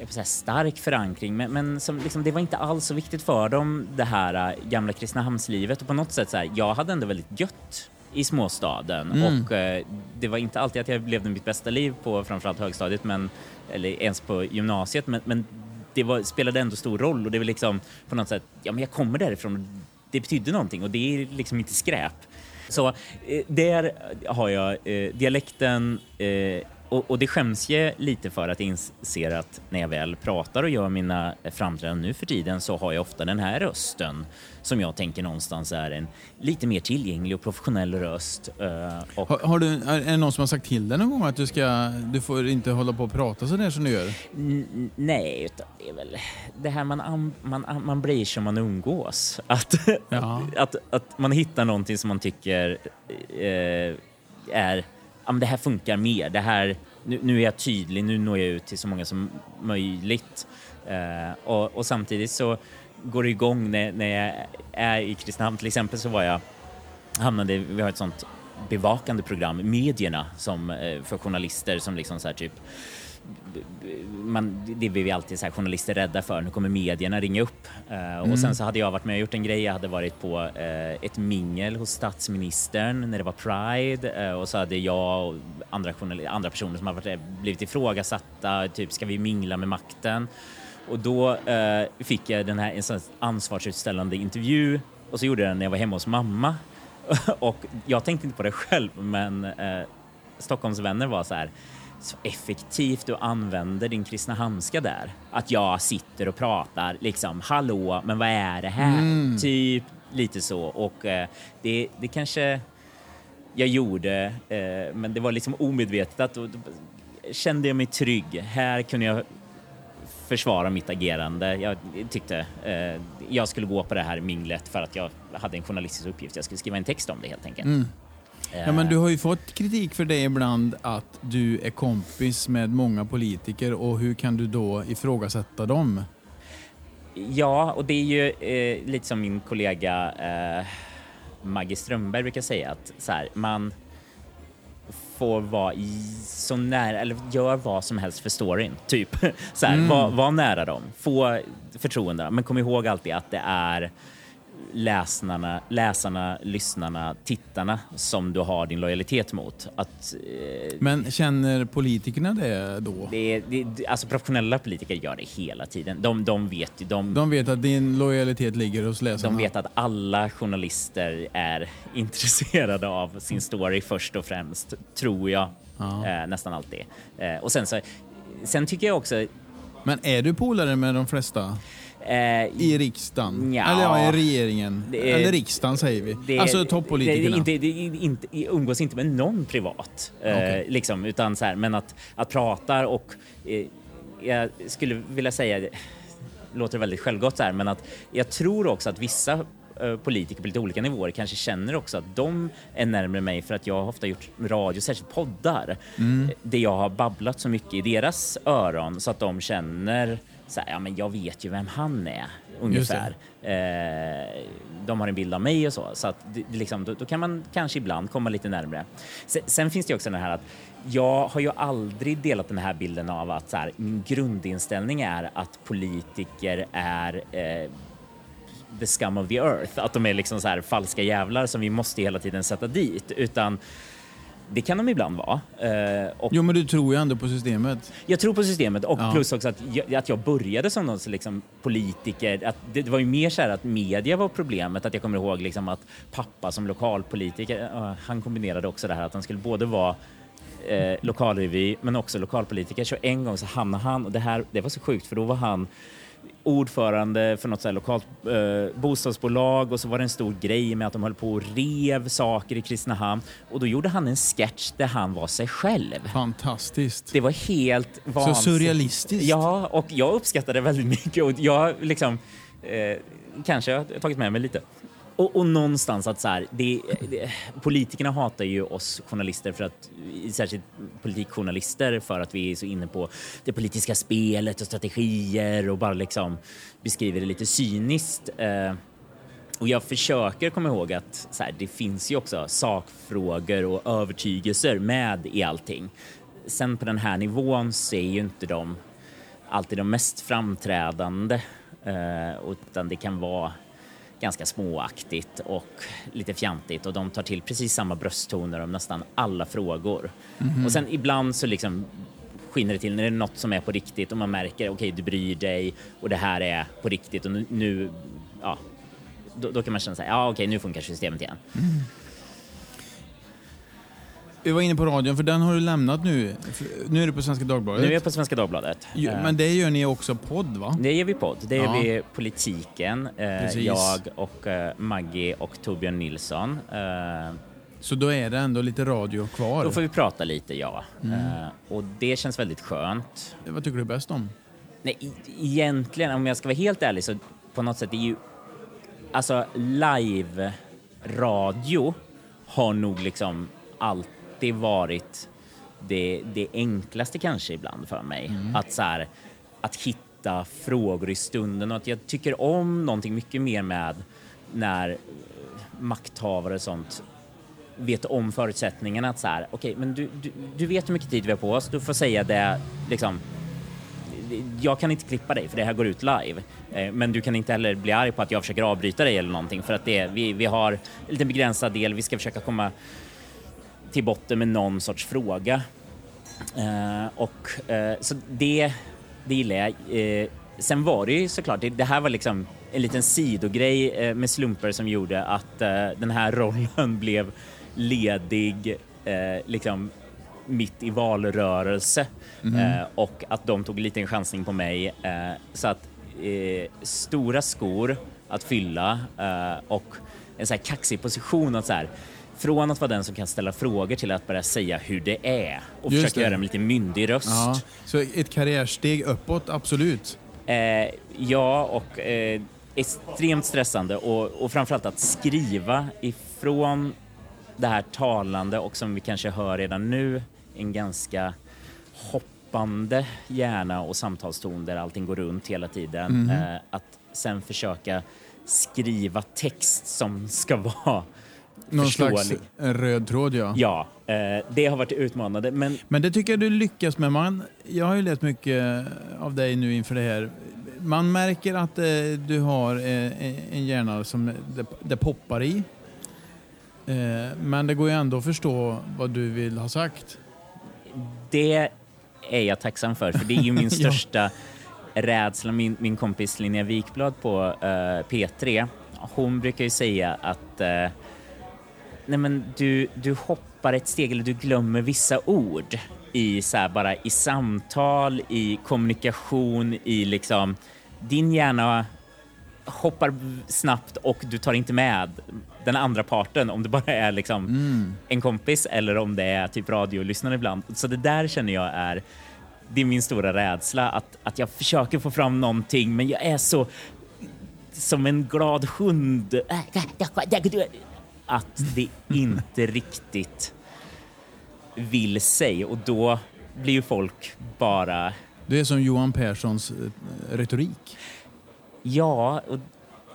eh, säga, stark förankring, men, men som liksom, det var inte alls så viktigt för dem, det här äh, gamla Kristinehamnslivet. Och på något sätt så här, jag hade ändå väldigt gött i småstaden Mm. och eh, det var inte alltid att jag levde mitt bästa liv på framförallt högstadiet, men, eller ens på gymnasiet, men, men det var, spelade ändå stor roll och det var liksom på något sätt, ja men jag kommer därifrån, det betydde någonting och det är liksom inte skräp. Så eh, där har jag eh, dialekten eh, och, och det skäms jag lite för att jag inser att när jag väl pratar och gör mina framträdanden nu för tiden så har jag ofta den här rösten som jag tänker någonstans är en lite mer tillgänglig och professionell röst. eh, Och Har, har du, är det någon som har sagt till dig någon gång att du, ska, du får inte hålla på och prata så där som du gör? N- Nej, utan det är väl det här man, man, man blir som man umgås. Att, Ja. att, att man hittar någonting som man tycker eh, är, ja men det här funkar mer. Det här, nu, nu är jag tydlig, nu når jag ut till så många som möjligt. Eh, och, och samtidigt så går det igång när, när jag är i Kristinehamn. Till exempel så var jag, hamnade, vi har ett sånt bevakande program, Medierna, som, eh, för journalister som liksom så här typ man, det blir vi alltid så här, journalister rädda för. Nu kommer medierna ringa upp. Eh, Och sen så hade jag varit med och gjort en grej. Jag hade varit på eh, ett mingel hos statsministern när det var Pride eh, och så hade jag och andra, andra personer som har varit, blivit ifrågasatta, typ ska vi mingla med makten? Och då fick jag den här en sån ansvarsutställande intervju och så gjorde jag den när jag var hemma hos mamma. och jag tänkte inte på det själv, men Stockholmsvänner var så här så effektivt du använder din Kristinehamnska där. Att jag sitter och pratar liksom hallå, men vad är det här? Typ lite så och eh, det, det kanske jag gjorde, eh, men det var liksom omedvetet och då kände jag mig trygg. Här kunde jag försvara mitt agerande. Jag tyckte eh, jag skulle gå på det här minglet för att jag hade en journalistisk uppgift. Jag skulle skriva en text om det helt enkelt. Mm. Eh, Ja, men du har ju fått kritik för det ibland att du är kompis med många politiker och hur kan du då ifrågasätta dem? Ja, och det är ju eh, lite som min kollega eh, Maggie Strömberg brukar säga att så här, man får vara så nära, eller gör vad som helst för storyn, typ. Så här, var, var nära dem, få förtroende, men kom ihåg alltid att det är läsarna, läsarna, lyssnarna, tittarna som du har din lojalitet mot. Att, eh, Men känner politikerna det då? det, det, det- alltså professionella politiker gör det hela tiden. De, de vet ju, de, De vet att din lojalitet ligger hos läsarna? De vet att alla journalister är intresserade av sin story först och främst, tror jag. Ja. Eh, nästan alltid. Eh, och sen så, sen tycker jag också... Men är du polare med de flesta Eh, i riksdagen? Ja. Eller ja, i regeringen? Det Eller riksdagen säger vi. det- alltså det, toppolitikerna. inte, det, inte, jag umgås inte med någon privat, eh, Okej. liksom, utan så här, men att, att prata och eh, jag skulle vilja säga, det låter väldigt självgott så här, men att jag tror också att vissa eh, politiker på lite olika nivåer kanske känner också att de är närmare mig för att jag har ofta gjort radio, särskilt poddar, Mm. där jag har babblat så mycket i deras öron så att de känner så här, ja men jag vet ju vem han är ungefär. Eh, de har en bild av mig och så, så att det, det liksom, då, då kan man kanske ibland komma lite närmare. Sen, sen finns det ju också den här att jag har ju aldrig delat den här bilden av att så här, min grundinställning är att politiker är eh, the scum of the earth, att de är liksom så här falska jävlar som vi måste hela tiden sätta dit, utan det kan de ibland vara. Eh, och Jo, men du tror ju ändå på systemet. jag tror på systemet och Ja. plus också att jag, att jag började som någon liksom politiker. Att det, det var ju mer så här att media var problemet. Att jag kommer ihåg liksom att pappa som lokalpolitiker, han kombinerade också det här att han skulle både vara eh, lokalrevy men också lokalpolitiker. Så en gång så hamnade han, och det här det var så sjukt för då var han ordförande för något så här lokalt eh, bostadsbolag och så var det en stor grej med att de höll på och rev saker i Kristinehamn och då gjorde han en sketch där han var sig själv. Fantastiskt. Det var helt Så vansinnigt. surrealistiskt. Ja, och jag uppskattade det väldigt mycket och jag liksom eh, kanske har tagit med mig lite. Och, och någonstans att så här, det, det, politikerna hatar ju oss journalister för att, särskilt politikjournalister för att vi är så inne på det politiska spelet och strategier och bara liksom beskriver det lite cyniskt. Eh, och jag försöker komma ihåg att så här, det finns ju också sakfrågor och övertygelser med i allting. Sen på den här nivån så är ju inte de alltid de mest framträdande eh, utan det kan vara ganska småaktigt och lite fjantigt och de tar till precis samma brösttoner om nästan alla frågor. Och sen ibland så liksom skiner det till när det är något som är på riktigt och man märker okej du bryr dig och det här är på riktigt och nu, nu ja, då, då kan man känna så här, ja okej nu funkar systemet igen. Vi var inne på radion, för den har du lämnat nu. Nu är du på Svenska Dagbladet. Nu är jag på Svenska Dagbladet. Jo, Eh, Men det gör ni också podd, va? Det gör vi podd. Det gör Ja. vi politiken. Eh, Precis. jag och eh, Maggie och Torbjörn Nilsson. Så då är det ändå lite radio kvar. då får vi prata lite, ja. Mm. Och det känns väldigt skönt. Vad tycker du bäst om? Nej, egentligen, om jag ska vara helt ärlig, så på något sätt är ju... Alltså, live-radio har nog liksom alltid varit det, det enklaste kanske ibland för mig. Att, så här, att hitta frågor i stunden och att jag tycker om någonting mycket mer med när makthavare och sånt vet om förutsättningarna. Att så här, okej, men du, du, du vet hur mycket tid vi har på oss, du får säga det liksom jag kan inte klippa dig för det här går ut live. Eh, Men du kan inte heller bli arg på att jag försöker avbryta dig eller någonting för att det, vi, vi har en liten begränsad del. Vi ska försöka komma till botten med någon sorts fråga. Eh, och eh, så det, det gillar jag. Eh, sen var det ju såklart, det, det här var liksom en liten sidogrej eh, med slumper som gjorde att eh, den här rollen blev ledig eh, liksom mitt i valrörelse eh, och att de tog lite en chansning på mig. Så att stora skor att fylla och en så här kaxig position att så här från att vara den som kan ställa frågor till att börja säga hur det är och Just försöka det. göra en lite myndig röst. Ja, så ett karriärsteg uppåt, absolut. Eh, ja, och eh, extremt stressande och, och framförallt att skriva ifrån det här talande och som vi kanske hör redan nu, en ganska hoppande hjärna och samtalston där allting går runt hela tiden. Eh, att sen försöka skriva text som ska vara Någon förståelig. slags röd tråd, ja. Ja, eh, det har varit utmanande, men Men det tycker jag du lyckas med. Man, jag har ju läst mycket av dig nu inför det här. Man märker att eh, du har eh, en hjärna som det, det poppar i. Eh, men det går ju ändå att förstå vad du vill ha sagt. Det är jag tacksam för, för det är ju min Ja. största rädsla. Min, min kompis Linnea Wikblad på eh, P3, hon brukar ju säga att eh, nej men du, du hoppar ett steg eller du glömmer vissa ord i, så bara i samtal, i kommunikation, i liksom din hjärna hoppar snabbt och du tar inte med den andra parten om det bara är liksom en kompis eller om det är typ radiolyssnare ibland. Så det där känner jag är, det är min stora rädsla att, att jag försöker få fram någonting men jag är så som en glad hund att det inte riktigt vill sig och då blir ju folk bara Du är som Johan Perssons eh, retorik. Ja, och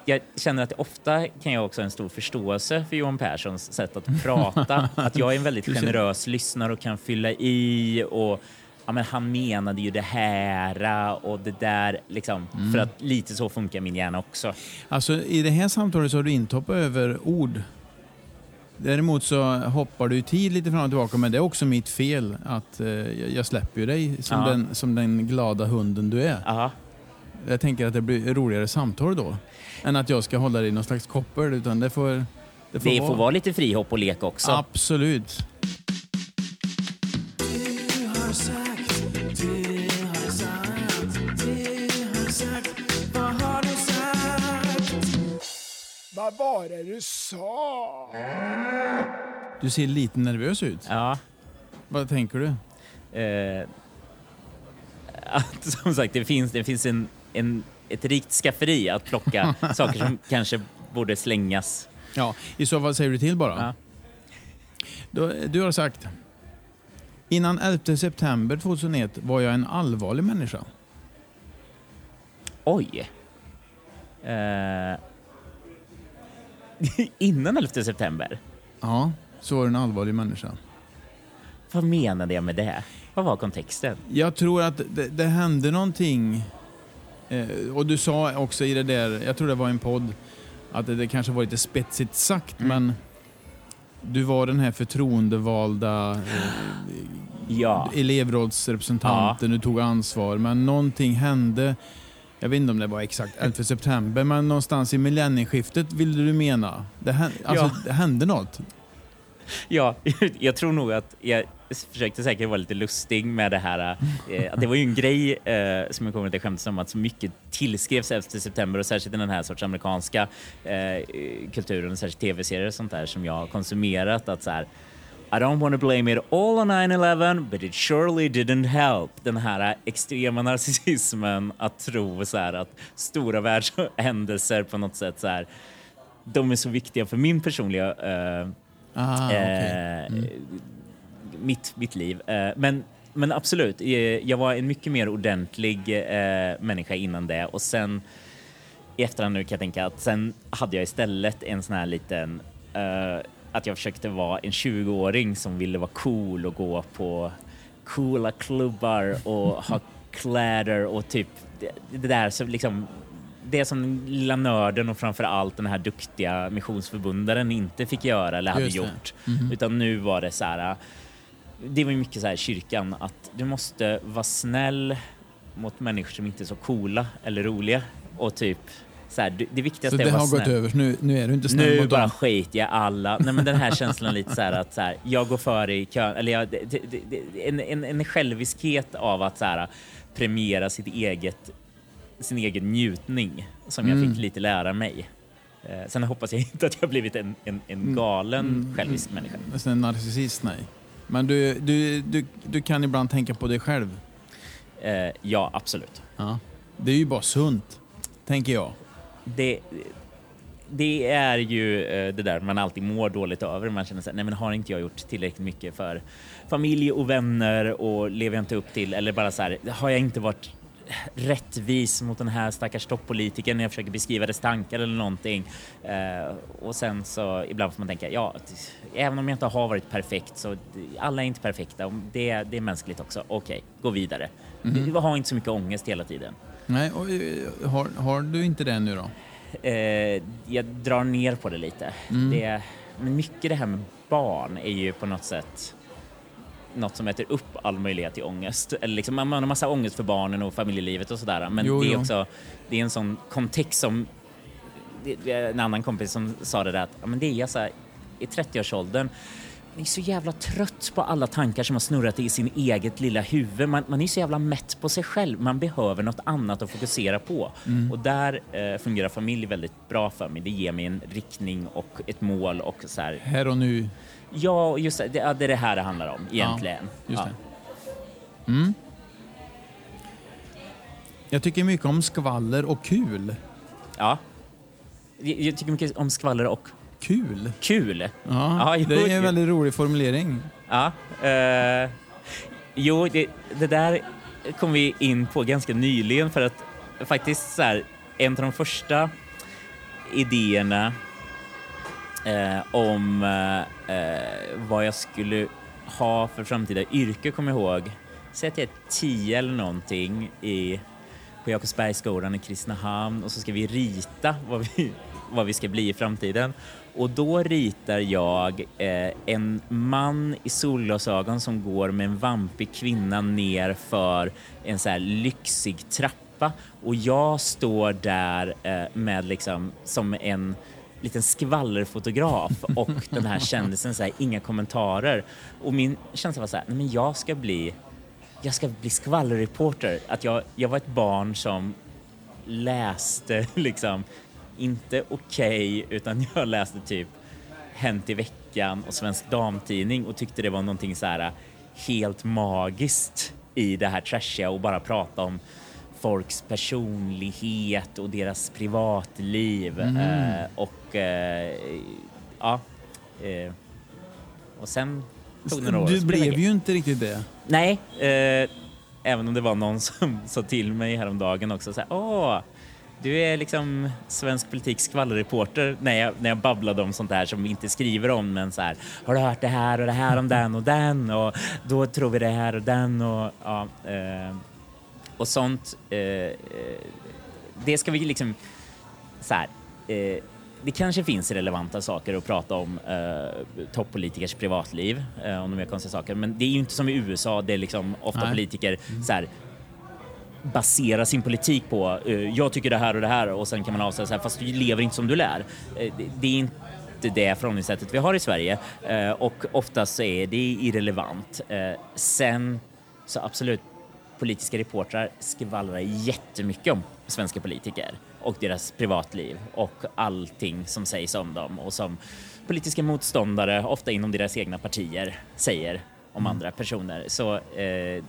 jag känner att ofta kan jag också ha en stor förståelse för Johan Perssons sätt att prata. att jag är en väldigt generös lyssnare och kan fylla i och ja, men han menade ju det här och det där liksom. För att lite så funkar min hjärna också. Alltså, I det här samtalet så har du inte hoppat över ord. Däremot så hoppar du tid lite fram och tillbaka, men det är också mitt fel att eh, jag- släpper ju dig som, den, som den glada hunden du är. Aha. Jag tänker att det blir roligare samtal då, än att jag ska hålla dig i någon slags koppel, utan det får, det får, Det vara. får vara lite frihopp och lek också. Absolut. Vad var det du sa? Du ser lite nervös ut. Ja. Vad tänker du? Eh, att, som sagt, det finns, det finns en, en, ett rikt skafferi att plocka saker som kanske borde slängas. Ja, i så fall säger du till bara. Ja. Du, du har sagt Innan 11 september 2001 var jag en allvarlig människa. Oj. Eh, innan 11 september? Ja, så var du en allvarlig människa. Vad menade jag med det? Vad var kontexten? Jag tror att det, det hände någonting. Eh, och du sa också i det där, jag tror det var en podd, att det, det kanske var lite spetsigt sagt, Mm. men du var den här förtroendevalda eh, Ja. elevrådsrepresentanten, du tog ansvar, men någonting hände. Jag vet inte om det var exakt 11 september, men någonstans i millennieskiftet ville du mena. Det hände, alltså, Ja. det hände något. Ja, jag tror nog att jag försökte säkert vara lite lustig med det här. Eh, att det var ju en grej eh, som jag kommer att skämta om att så mycket tillskrevs 11 september och särskilt i den här sorts amerikanska eh, kulturen, särskilt tv-serier och sånt där som jag har konsumerat. Att så här, I don't want to blame it all on 9-11 but it surely didn't help. Den här extrema narcissismen att tro så här att stora världshändelser på något sätt så här, de är så viktiga för min personliga eh, Ah, okej. eh, mitt, mitt liv. Eh, men, men absolut, jag var en mycket mer ordentlig människa innan det och sen i efterhand nu kan jag tänka att sen hade jag istället en sån här liten att jag försökte vara en 20-åring som ville vara cool och gå på coola klubbar och ha kläder och typ det, det där så liksom det som lilla nörden och framför allt den här duktiga missionsförbundaren inte fick göra eller hade Just det. gjort. Utan nu var det så här, det var ju mycket så här i kyrkan att du måste vara snäll mot människor som inte är så coola eller roliga och typ så här, det- viktigaste Så är det att vara har gått snäll. över, nu, nu är du inte snäll Nu bara dem. skiter jag alla. Nej, men den här känslan lite så här att så här, jag går före i kön. Eller jag, det, det, det, en, en, en själviskhet av att så här, premiera sitt eget, sin egen njutning som jag Mm. fick lite lära mig. Eh, sen hoppas jag inte att jag blivit en, en, en galen Mm. självisk människa. Nästan en narcissist, nej. Men du, du, du, du kan ibland tänka på dig själv. Eh, ja, absolut. Ja. Det är ju bara sunt, tänker jag. Det, det är ju eh, det där man alltid mår dåligt över. Man känner så här, nej men har inte jag gjort tillräckligt mycket för familj och vänner och lever jag inte upp till, eller bara så här, har jag inte varit rättvis mot den här stackars toppolitikern när jag försöker beskriva dess tankar eller någonting. Eh, och sen så ibland får man tänka, ja, även om jag inte har varit perfekt så alla är inte perfekta. Det, det är mänskligt också. Okej, gå vidare. Mhm. Du har inte så mycket ångest hela tiden. Nej, och, eh, har, har du inte det nu då? Eh, jag drar ner på det lite. Mm. Det, mycket det här med barn är ju på något sätt något som äter upp all möjlighet till ångest. Eller liksom, man har en massa ångest för barnen och familjelivet och sådär. Men Jo, det är jo. också det är en sån kontext som en annan kompis som sa det där att men det är så här, i 30-årsåldern man är så jävla trött på alla tankar som har snurrat i sin eget lilla huvud. Man, man är så jävla mätt på sig själv. Man behöver något annat att fokusera på. Mm. Och där eh, fungerar familj väldigt bra för mig. Det ger mig en riktning och ett mål och så här. Här och nu. Ja, just det, ja, det är det här det handlar om egentligen. Just ja. det. Mm. Jag tycker mycket om skvaller och kul. Ja. Jag tycker mycket om skvaller och Kul? kul. Ja, Ja, det är en väldigt rolig formulering. Ja. Eh, jo, det, det där kom vi in på ganska nyligen för att faktiskt så här, en av de första idéerna eh, om eh, eh, vad jag skulle ha för framtida yrke, kommer jag ihåg. Säg att jag är tio eller någonting i, på Jakobsbergsskolan i Kristinehamn och så ska vi rita vad vi, vad vi ska bli i framtiden. Och då ritar jag eh, en man i solglasögon som går med en vampig kvinna ner för en så här lyxig trappa och jag står där eh, med liksom som en liten skvallerfotograf och den här kändisen så här, inga kommentarer. Och min känsla var så här, nej men jag ska bli jag ska bli skvallerreporter. Att jag, jag var ett barn som läste liksom inte okej, utan jag läste typ Hänt i veckan och Svensk Damtidning och tyckte det var någonting så här helt magiskt i det här trashiga och bara prata om folks personlighet och deras privatliv. Eh, och eh, ja, eh, och sen tog det några år. Du blev ju inte riktigt det. Nej, eh, även om det var någon som sa till mig häromdagen också så här, åh, du är liksom svensk politiks skvallerreporter när jag, när jag babblade om sånt där som vi inte skriver om, men så här, har du hört det här och det här om den och den och då tror vi det här och den och ja, eh, och sånt. Eh, eh, det ska vi liksom så här. Eh, det kanske finns relevanta saker att prata om eh, toppolitikers privatliv, eh, om de gör konstiga saker, men det är ju inte som i USA, det är liksom ofta Nej. politiker så här, baserar sin politik på eh, jag tycker det här och det här och sen kan man avsäga så här, fast du lever inte som du lär. Eh, det, är inte det förhållningssättet vi har i Sverige eh, och oftast så är det irrelevant. Sen så absolut, politiska reportrar skvallrar jättemycket om svenska politiker och deras privatliv och allting som sägs om dem och som politiska motståndare, ofta inom deras egna partier, säger om Mm. andra personer. Så eh,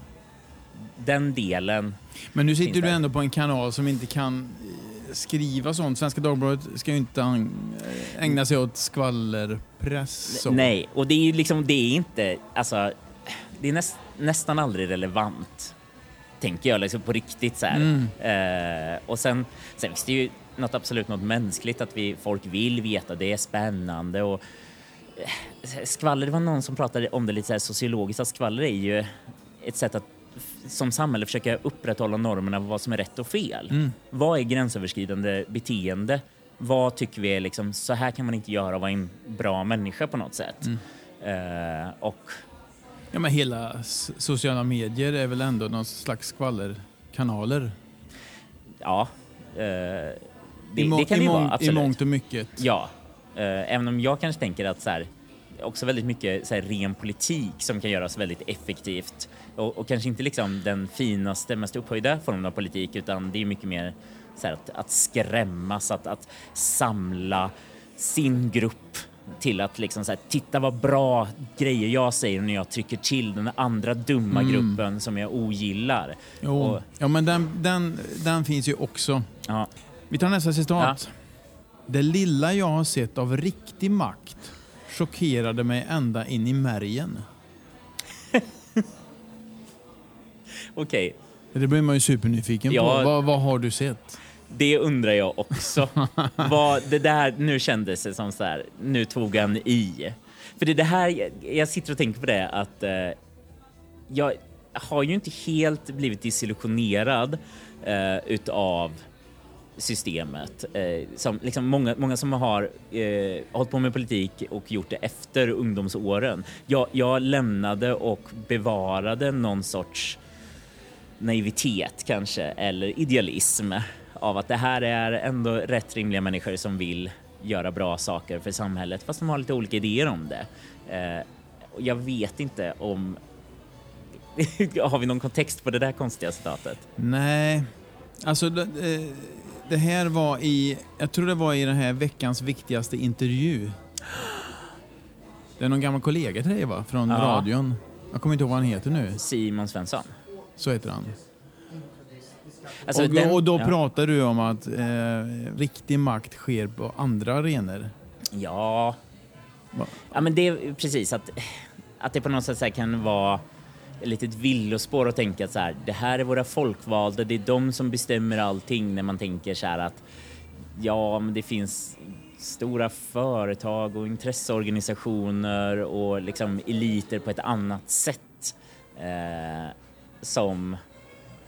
den delen Men nu sitter du ändå på en kanal som inte kan eh, skriva sånt. Svenska Dagbladet ska ju inte eh, ägna sig åt skvallerpress. så. Nej, och det är ju liksom, det är inte, alltså, det är näst, nästan aldrig relevant, tänker jag, liksom på riktigt så här. Eh, och sen, sen finns det ju något absolut något mänskligt att vi, folk vill veta, det är spännande och eh, skvaller, det var någon som pratade om det lite så här sociologiskt, att skvaller är ju ett sätt att som samhälle försöka upprätthålla normerna för vad som är rätt och fel. Vad är gränsöverskridande beteende? Vad tycker vi är liksom, så här kan man inte göra vara en bra människa på något sätt? Eh, och Ja, men hela sociala medier är väl ändå någon slags skvallerkanaler. ja, eh, det, det kan det ju vara, mång- I absolut. mångt och mycket. Ja, eh, även om jag kanske tänker att så här, också väldigt mycket så här, ren politik som kan göras väldigt effektivt och, och kanske inte liksom den finaste, mest upphöjda formen av politik utan det är mycket mer så här, att, att skrämmas, att, att samla sin grupp till att liksom så här, titta vad bra grejer jag säger när jag trycker till den andra dumma gruppen som jag ogillar. Jo. Och, Ja, men den, den, den finns ju också. ja, Vi tar nästa citat. Det lilla jag har sett av riktig makt chockerade mig ända in i märgen. Okej, Det blir man ju supernyfiken Ja. på. Vad, vad har du sett? Det undrar jag också. Vad det där nu kändes det som så här, nu tog han i. För det är det här, jag- jag sitter och tänker på det att eh, jag har ju inte helt blivit desillusionerad eh, utav systemet. Eh, som, liksom många, många som har eh, hållit på med politik och gjort det efter ungdomsåren. Jag, jag lämnade och bevarade någon sorts naivitet kanske, eller idealism av att det här är ändå rätt rimliga människor som vill göra bra saker för samhället fast de har lite olika idéer om det. Eh, och jag vet inte om... har vi någon kontext på det där konstiga citatet? Nej, alltså det, eh, det här var i, jag tror det var i den här veckans viktigaste intervju. Det är någon gammal kollega till dig va? Från Ja. radion. Jag kommer inte ihåg vad han heter nu. Simon Svensson. Så heter han. Alltså, och, den- och då ja. pratar du om att eh, riktig makt sker på andra arenor. Ja. Va? Ja, men det är precis att, att det på något sätt kan vara ett litet villospår och tänka att så här, det här är våra folkvalda, det är de som bestämmer allting när man tänker så här att ja, men det finns stora företag och intresseorganisationer och liksom eliter på ett annat sätt eh, som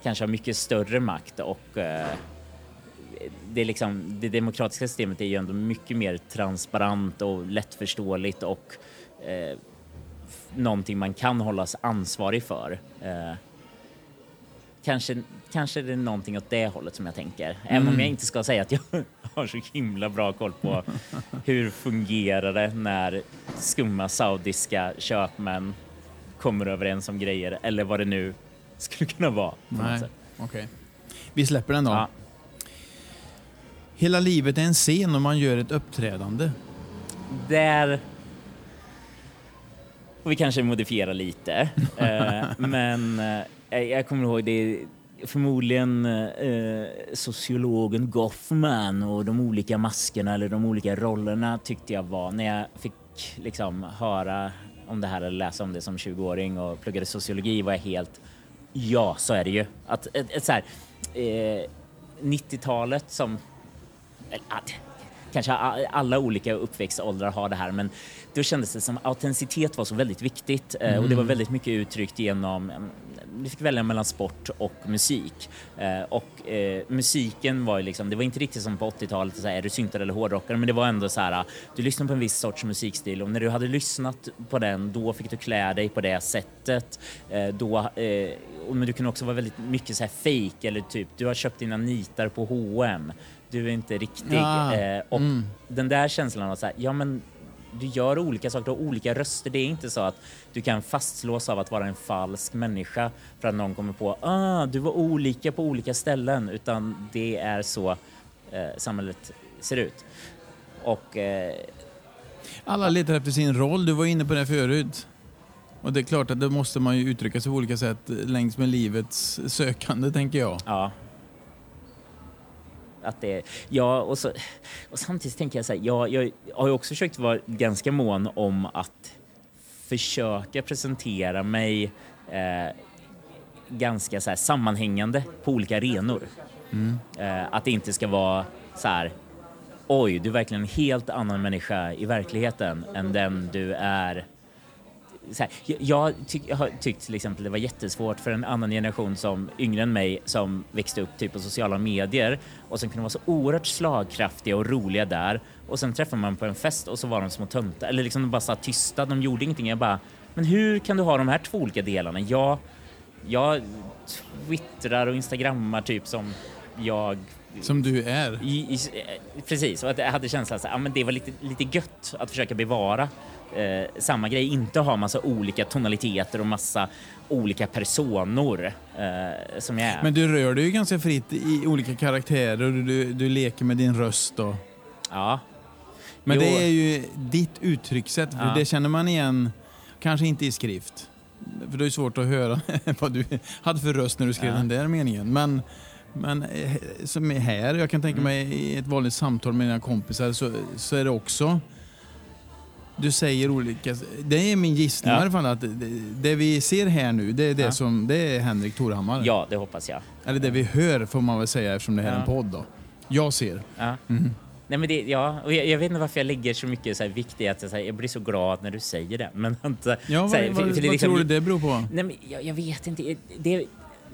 kanske har mycket större makt och eh, det, är liksom, det demokratiska systemet är ju ändå mycket mer transparent och lättförståeligt och eh, någonting man kan hållas ansvarig för. Eh, kanske, kanske det är någonting åt det hållet som jag tänker. Även om jag inte ska säga att jag har så himla bra koll på hur fungerar det när skumma saudiska köpmän kommer överens om grejer eller vad det nu skulle kunna vara. Nej, okej. Vi släpper den då. Ja. Hela livet är en scen och man gör ett uppträdande. Där får vi kanske modifiera lite. Eh, men eh, jag kommer ihåg det förmodligen eh, sociologen Goffman och de olika maskerna eller de olika rollerna tyckte jag var när jag fick liksom höra om det här eller läsa om det som 20-åring och pluggade sociologi var jag helt ja, så är det ju. Att ett, ett så här, eh, 90-talet som kanske alla olika uppväxtåldrar har det här, men då kändes det som autenticitet var så väldigt viktigt mm. och det var mm. väldigt mycket uttryckt genom vi fick välja mellan sport och musik. Eh, och eh, musiken var ju liksom, det var inte riktigt som på 80-talet, så här, är du syntare eller hårdrockare, men det var ändå så här, du lyssnade på en viss sorts musikstil och när du hade lyssnat på den, då fick du klä dig på det sättet. Eh, då, eh, men du kunde också vara väldigt mycket så här fake eller typ, du har köpt dina nitar på H&M du är inte riktig. Ja. Eh, och mm. den där känslan av så här, ja men du gör olika saker, du har olika röster. Det är inte så att du kan fastslås av att vara en falsk människa för att någon kommer på ah, du var olika på olika ställen, utan det är så eh, samhället ser ut. Och... Eh, Alla letar efter sin roll. Du var inne på det förut. Och det är klart att det måste man ju uttrycka sig på olika sätt längs med livets sökande, tänker jag. Ja, att det, ja, och, så, och samtidigt tänker jag så här, ja, jag har ju också försökt vara ganska mån om att försöka presentera mig eh, ganska så här, sammanhängande på olika arenor. Mm. Eh, att det inte ska vara så här, oj, du är verkligen en helt annan människa i verkligheten än den du är här, jag, tyck, jag har tyckt till exempel det var jättesvårt för en annan generation som yngre än mig som växte upp typ på sociala medier och som kunde vara så oerhört slagkraftiga och roliga där och sen träffar man på en fest och så var de små töntar eller liksom de bara satt tysta, de gjorde ingenting. Jag bara, men hur kan du ha de här två olika delarna? Jag, jag twittrar och instagrammar typ som jag som du är? I, i, precis, och att jag hade känslan att ja, det var lite, lite gött att försöka bevara eh, samma grej, inte ha massa olika tonaliteter och massa olika personor eh, som jag är. Men du rör dig ju ganska fritt i olika karaktärer och du, du leker med din röst och... Ja. Men jo. det är ju ditt uttryckssätt, ja. det känner man igen, kanske inte i skrift. För det är svårt att höra vad du hade för röst när du skrev ja. den där meningen. Men, men eh, som är här, jag kan tänka mm. mig i ett vanligt samtal med dina kompisar så, så är det också du säger olika... Det är min gissning ja. fall att det, det, vi ser här nu, det är det ja. som det är Henrik Torhammar. Ja, det hoppas jag. Eller det vi hör får man väl säga eftersom det här ja. är en podd då. Jag ser. Ja. Mm. Nej, men det, ja, och jag, jag, vet inte varför jag lägger så mycket så här vikt i att jag, så här, jag blir så glad när du säger det. Men inte, ja, vad, här, för, för, för vad liksom, tror du det beror på? Nej, men jag, jag vet inte. Det,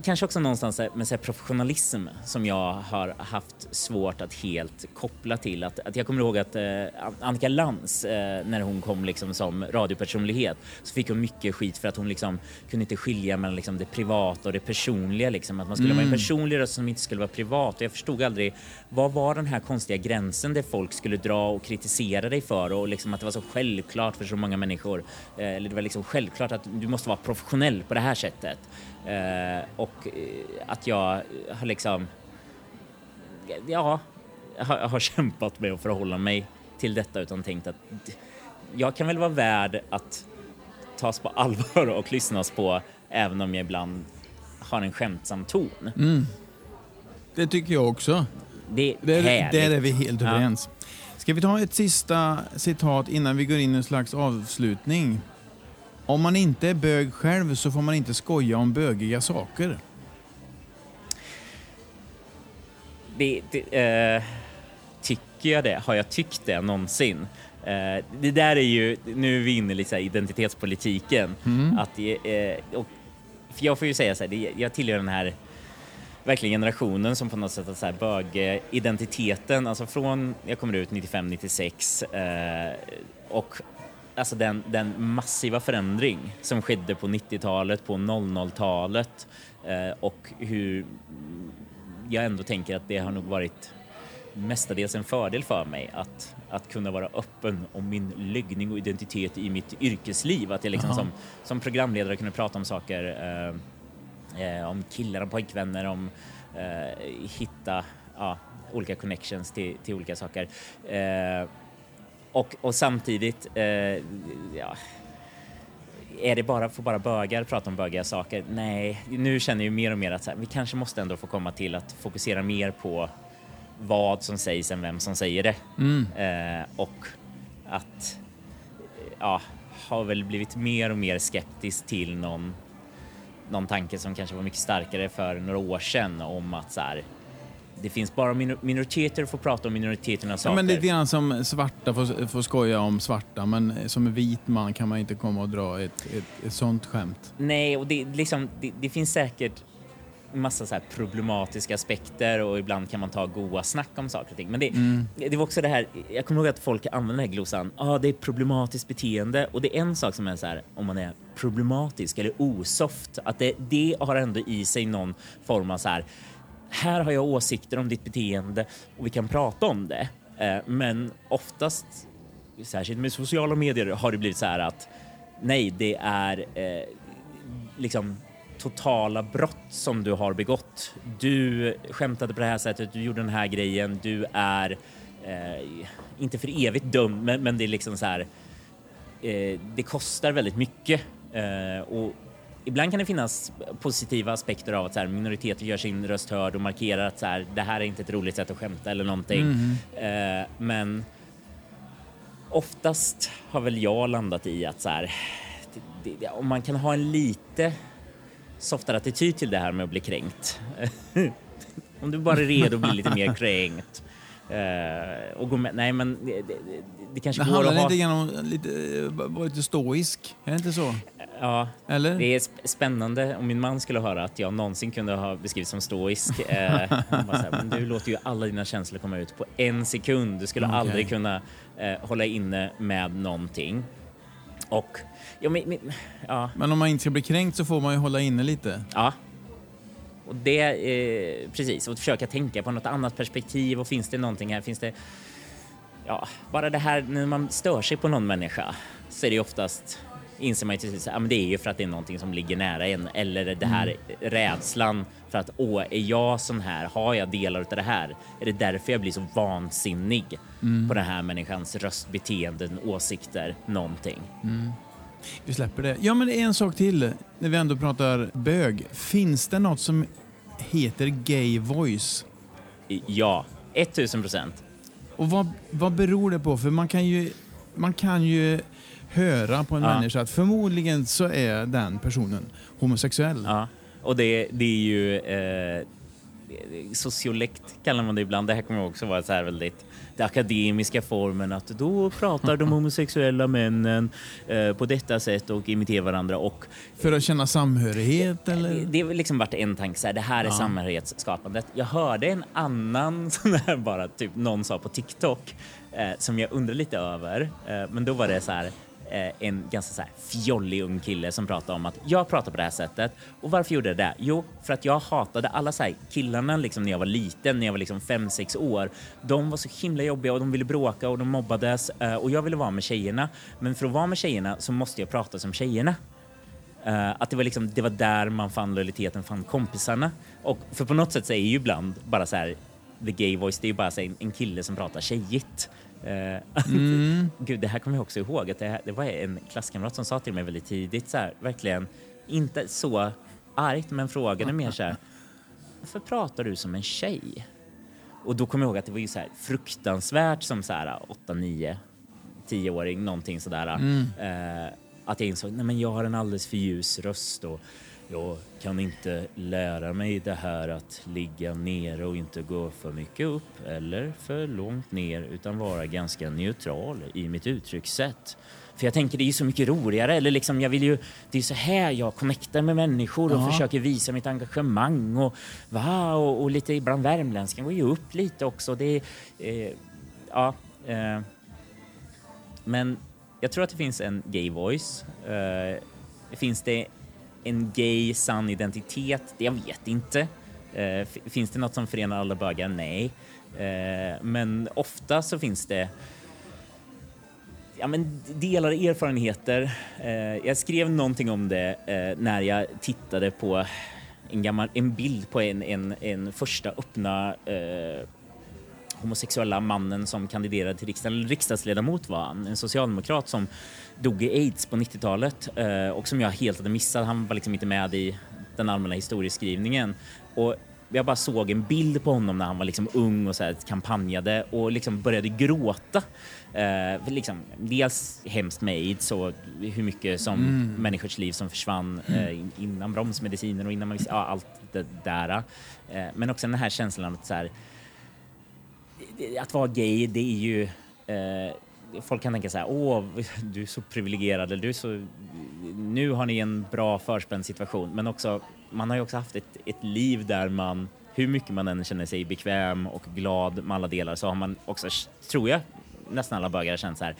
kanske också någonstans med så professionalism som jag har haft svårt att helt koppla till. Att, att jag kommer ihåg att eh, Annika Lantz, eh, när hon kom liksom som radiopersonlighet, så fick hon mycket skit för att hon liksom kunde inte skilja mellan liksom det privata och det personliga. Liksom. Att man skulle mm. vara en personlig röst som inte skulle vara privat. Och jag förstod aldrig vad var den här konstiga gränsen där folk skulle dra och kritisera dig för och liksom att det var så självklart för så många människor. Eh, eller det var liksom självklart att du måste vara professionell på det här sättet. Eh, och eh, att jag har liksom, ja, har, har kämpat med att förhålla mig till detta utan tänkt att jag kan väl vara värd att tas på allvar och lyssnas på även om jag ibland har en skämtsam ton. Mm. Det tycker jag också. Det är där, där är vi helt överens. Ja. Ska vi ta ett sista citat innan vi går in i en slags avslutning? Om man inte är bög själv så får man inte skoja om bögiga saker. Det, det eh, tycker jag det? Har jag tyckt det någonsin? Eh, det där är ju, nu är vi inne i identitetspolitiken. Mm. Att, eh, och, jag får ju säga så här, jag tillhör den här verkligen generationen som på något sätt så här bögidentiteten, alltså från, jag kommer ut 95-96 eh, och alltså den, den massiva förändring som skedde på 90-talet, på 00-talet eh, och hur jag ändå tänker att det har nog varit mestadels en fördel för mig att, att kunna vara öppen om min läggning och identitet i mitt yrkesliv. Att jag liksom som, som programledare kunde prata om saker, eh, eh, om killar och pojkvänner, om eh, hitta ja, olika connections till, till olika saker. Eh, och, och samtidigt, eh, ja, är det bara, får bara bögar prata om bögiga saker? Nej, nu känner jag mer och mer att här, vi kanske måste ändå få komma till att fokusera mer på vad som sägs än vem som säger det. Mm. Eh, och att, ja, har väl blivit mer och mer skeptisk till någon, någon tanke som kanske var mycket starkare för några år sedan om att så här, det finns bara minor minoriteter får prata om minoriteternas saker. Ja, men lite grann som svarta får, får skoja om svarta, men som en vit man kan man inte komma och dra ett, ett, ett sånt skämt. Nej, och det, liksom, det, det finns säkert massa så problematiska aspekter och ibland kan man ta goa snack om saker och ting. Men det, Mm. det var också det här, jag kommer ihåg att folk använder den här glosan, ah, det är problematiskt beteende och det är en sak som är så här om man är problematisk eller osoft, att det, det har ändå i sig någon form av så här, här har jag åsikter om ditt beteende och vi kan prata om det. Eh, men oftast, särskilt med sociala medier, har det blivit så här att nej, det är eh, liksom totala brott som du har begått. Du skämtade på det här sättet, du gjorde den här grejen, du är eh, inte för evigt dum, men, men det är liksom så här. Eh, det kostar väldigt mycket eh, och ibland kan det finnas positiva aspekter av att så här, minoriteter gör sin röst hörd och markerar att så här, det här är inte ett roligt sätt att skämta eller någonting. Mm. Eh, men oftast har väl jag landat i att så här, det, det, om man kan ha en lite softare attityd till det här med att bli kränkt. om du bara är redo att bli lite mer kränkt. Uh, och gå med, nej men det, det, det kanske Det går handlar att ha... lite grann om lite, vara lite stoisk, är det inte så? Ja, Eller? det är sp- spännande om min man skulle höra att jag någonsin kunde ha beskrivits som stoisk. Eh, här, men du låter ju alla dina känslor komma ut på en sekund. Du skulle Okej. aldrig kunna eh, hålla inne med någonting. Och, ja, men, men, ja, Men om man inte ska bli kränkt så får man ju hålla inne lite. ja. Och det, eh, precis, och försöka tänka på något annat perspektiv. Och finns det någonting här? Finns det, ja, bara det här när man stör sig på någon människa så är det ju oftast inser man ju till slut men det är ju för att det är någonting som ligger nära en eller det här rädslan för att åh, är jag sån här? Har jag delar av det här? Är det därför jag blir så vansinnig på den här människans röst, beteenden, åsikter, någonting? Vi släpper det. Ja, men en sak till när vi ändå pratar bög. Finns det något som heter gay voice? Ja, 1000 procent. Och vad, vad beror det på? För man kan ju, man kan ju höra på en Ja. människa att förmodligen så är den personen homosexuell. Ja, och det, det är ju eh, sociolekt kallar man det ibland. Det här kommer också vara så här väldigt den akademiska formen att då pratar de homosexuella männen eh, på detta sätt och imiterar varandra och För att känna samhörighet det, eller? det har liksom varit en tanke så här, det här är Ja. samhörighetsskapandet. Jag hörde en annan sån här bara, typ någon sa på TikTok eh, som jag undrar lite över. Eh, men då var det så här eh, Eh, en ganska så här fjollig ung kille som pratade om att jag pratar på det här sättet. Och varför gjorde jag det? Jo, för att jag hatade alla så här killarna liksom när jag var liten, när jag var liksom fem sex år. De var så himla jobbiga och de ville bråka och de mobbades eh, och jag ville vara med tjejerna. Men för att vara med tjejerna så måste jag prata som tjejerna. Eh, att det var, liksom, det var där man fann lojaliteten, fann kompisarna. Och för på något sätt så är ju ibland bara så här, the gay voice, det är ju bara här, en kille som pratar tjejigt. Eh, Gud, det här kommer jag också ihåg, att det, här, det var en klasskamrat som sa till mig väldigt tidigt, så här, verkligen, inte så argt, men frågade mer så här, varför pratar du som en tjej? Och då kommer jag ihåg att det var ju så här fruktansvärt som så här 8, 9, 10-åring, någonting sådär. Eh, att jag insåg, nej men jag har en alldeles för ljus röst och jag kan inte lära mig det här att ligga nere och inte gå för mycket upp eller för långt ner utan vara ganska neutral i mitt uttryckssätt. För jag tänker det är så mycket roligare, eller liksom jag vill ju, det är så här jag connectar med människor och Ja. försöker visa mitt engagemang och va, och, och lite ibland värmländskan går ju upp lite också. Det eh, ja, eh, men jag tror att det finns en gay voice. Eh, finns det en gay sann identitet? Jag vet inte. Eh, finns det något som förenar alla bögar? Nej. Eh, men ofta så finns det ja, men delar erfarenheter. Eh, jag skrev någonting om det eh, när jag tittade på en, gammal, en bild på en, en, en första öppna eh, homosexuella mannen som kandiderade till riksdagen, riksdagsledamot var han, en socialdemokrat som dog i aids på 90-talet eh, och som jag helt hade missat. Han var liksom inte med i den allmänna historieskrivningen. Och jag bara såg en bild på honom när han var liksom ung och så här kampanjade och liksom började gråta. Eh, liksom, dels hemskt med aids och hur mycket som mm. människors liv som försvann eh, innan bromsmediciner och innan man visste, ja, allt det där. Eh, men också den här känslan att så här, att vara gay, det är ju eh, folk kan tänka så här, åh, du är så privilegierad, eller du är så, nu har ni en bra förspänd situation, men också, man har ju också haft ett, ett liv där man, hur mycket man än känner sig bekväm och glad med alla delar, så har man också, tror jag, nästan alla bögar känt så här,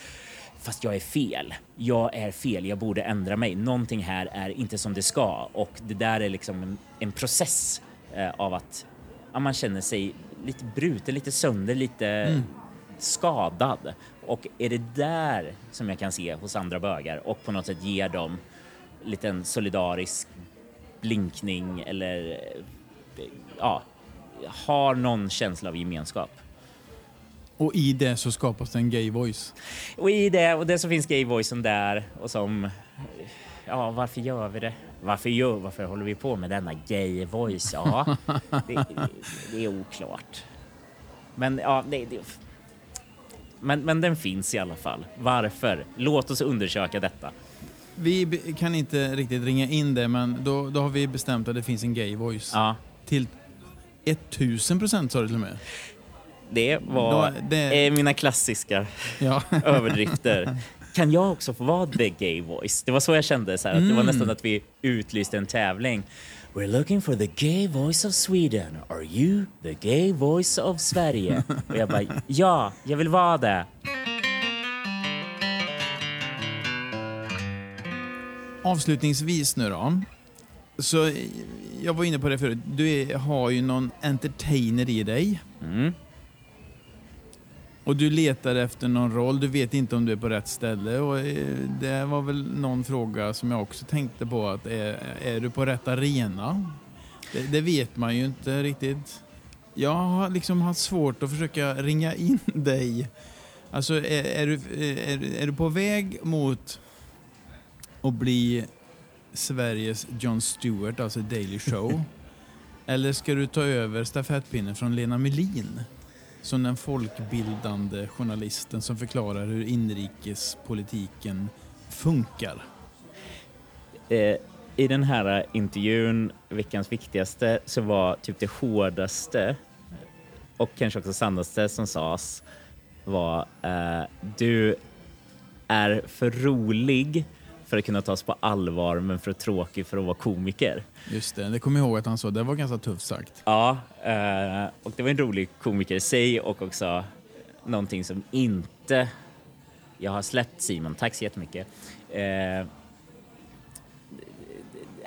fast jag är fel. Jag är fel, jag borde ändra mig. Någonting här är inte som det ska och det där är liksom en, en process eh, av att ja, man känner sig lite bruten, lite sönder, lite mm skadad. Och är det där som jag kan se hos andra bögar och på något sätt ger dem lite en solidarisk blinkning eller ja, har någon känsla av gemenskap. Och i det så skapas det en gay voice. Och i det, och det så finns gay voicen där och som, ja varför gör vi det? Varför, gör, varför håller vi på med denna gay voice? Ja, det, det är oklart. Men ja, det, det, men, men den finns i alla fall. Varför? Låt oss undersöka detta. Vi kan inte riktigt ringa in det, men då, då har vi bestämt att det finns en gay voice. Ja. Till 1000 procent sa du till och med. Det var då, det... mina klassiska ja. överdrifter. Kan jag också få vara the gay voice? Det var så jag kände, så här, mm. det var mm. nästan att vi utlyste en tävling. We're looking for the gay voice of Sweden. Are you the gay voice of Sverige? Och jag bara, ja, jag vill vara det. Avslutningsvis nu då. Så jag var inne på det förut. Du är, har ju någon entertainer i dig. Mm. Och du letar efter någon roll, du vet inte om du är på rätt ställe. Och eh, det var väl någon fråga som jag också tänkte på. att Är, är du på rätt arena? Det, det, vet man ju inte riktigt. Jag har liksom haft svårt att försöka ringa in dig. Alltså, är, är, du, är, är du på väg mot att bli Sveriges Jon Stewart, alltså Daily Show? Eller ska du ta över stafettpinnen från Lena Melin? Som den folkbildande journalisten som förklarar hur inrikespolitiken funkar. Eh, I den här intervjun, veckans viktigaste, så var typ det hårdaste och kanske också sannaste som sades var eh, du är för rolig för att kunna tas på allvar men för tråkig för att vara komiker. Just det, det kommer jag ihåg att han sa. Det var ganska tufft sagt. Ja, eh, och det var en rolig komiker i sig och också någonting som inte... Jag har släppt Simon, tack så jättemycket. Eh,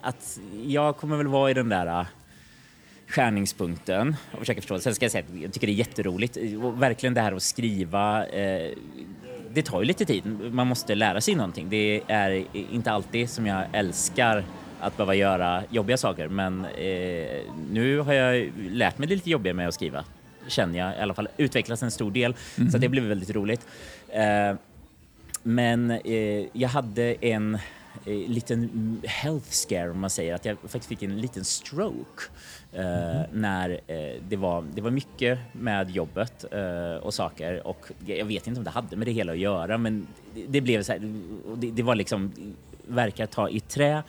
att jag kommer väl vara i den där eh, skärningspunkten och försöka förstå. Sen ska jag säga att jag tycker det är jätteroligt. Och verkligen det här att skriva det tar ju lite tid. Man måste lära sig någonting. Det är inte alltid som jag älskar att behöva göra jobbiga saker, men eh, nu har jag lärt mig det lite jobbigare med att skriva, känner jag i alla fall. Utvecklats en stor del, mm. så det blev väldigt roligt. Eh, men eh, jag hade en liten health scare om man säger, att jag faktiskt fick en liten stroke mm. när eh, det, var, det var mycket med jobbet eh, och saker och jag vet inte om det hade med det hela att göra men det, det blev så här, det, det, var liksom, verkar ta i trä,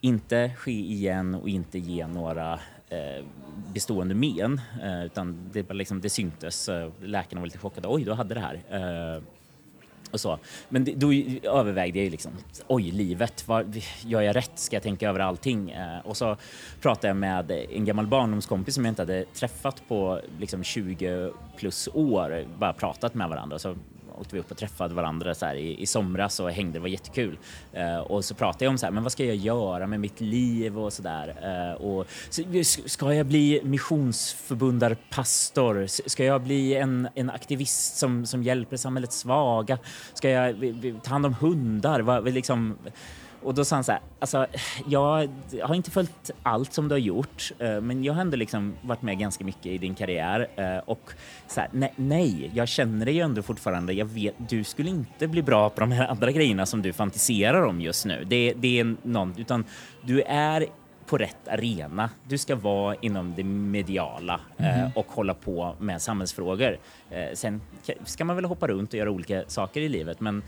inte ske igen och inte ge några bestående men utan det, liksom, det syntes. Läkarna var lite chockade. Oj, du hade det här och så. Men då övervägde jag ju liksom, oj, livet, vad, gör jag rätt? Ska jag tänka över allting? Eh, och så pratade jag med en gammal barndomskompis som jag inte hade träffat på liksom 20 plus år, bara pratat med varandra. Så åkte vi upp och träffade varandra så här, i, i somras och hängde, det var jättekul. Eh, och så pratade jag om så här, men vad ska jag göra med mitt liv och sådär. Eh, och så, ska jag bli missionsförbundarpastor? Ska jag bli en, en aktivist som, som hjälper samhällets svaga? Ska jag ta hand om hundar? Vad, liksom, och då sa han så här, alltså, jag har inte följt allt som du har gjort, eh, men jag har ändå liksom varit med ganska mycket i din karriär. Eh, och så här, nej, nej, jag känner dig ju ändå fortfarande. Jag vet, du skulle inte bli bra på de här andra grejerna som du fantiserar om just nu. Det, det är någon, utan du är på rätt arena. Du ska vara inom det mediala eh, Mhm. och hålla på med samhällsfrågor. Eh, sen ka- ska man väl hoppa runt och göra olika saker i livet, men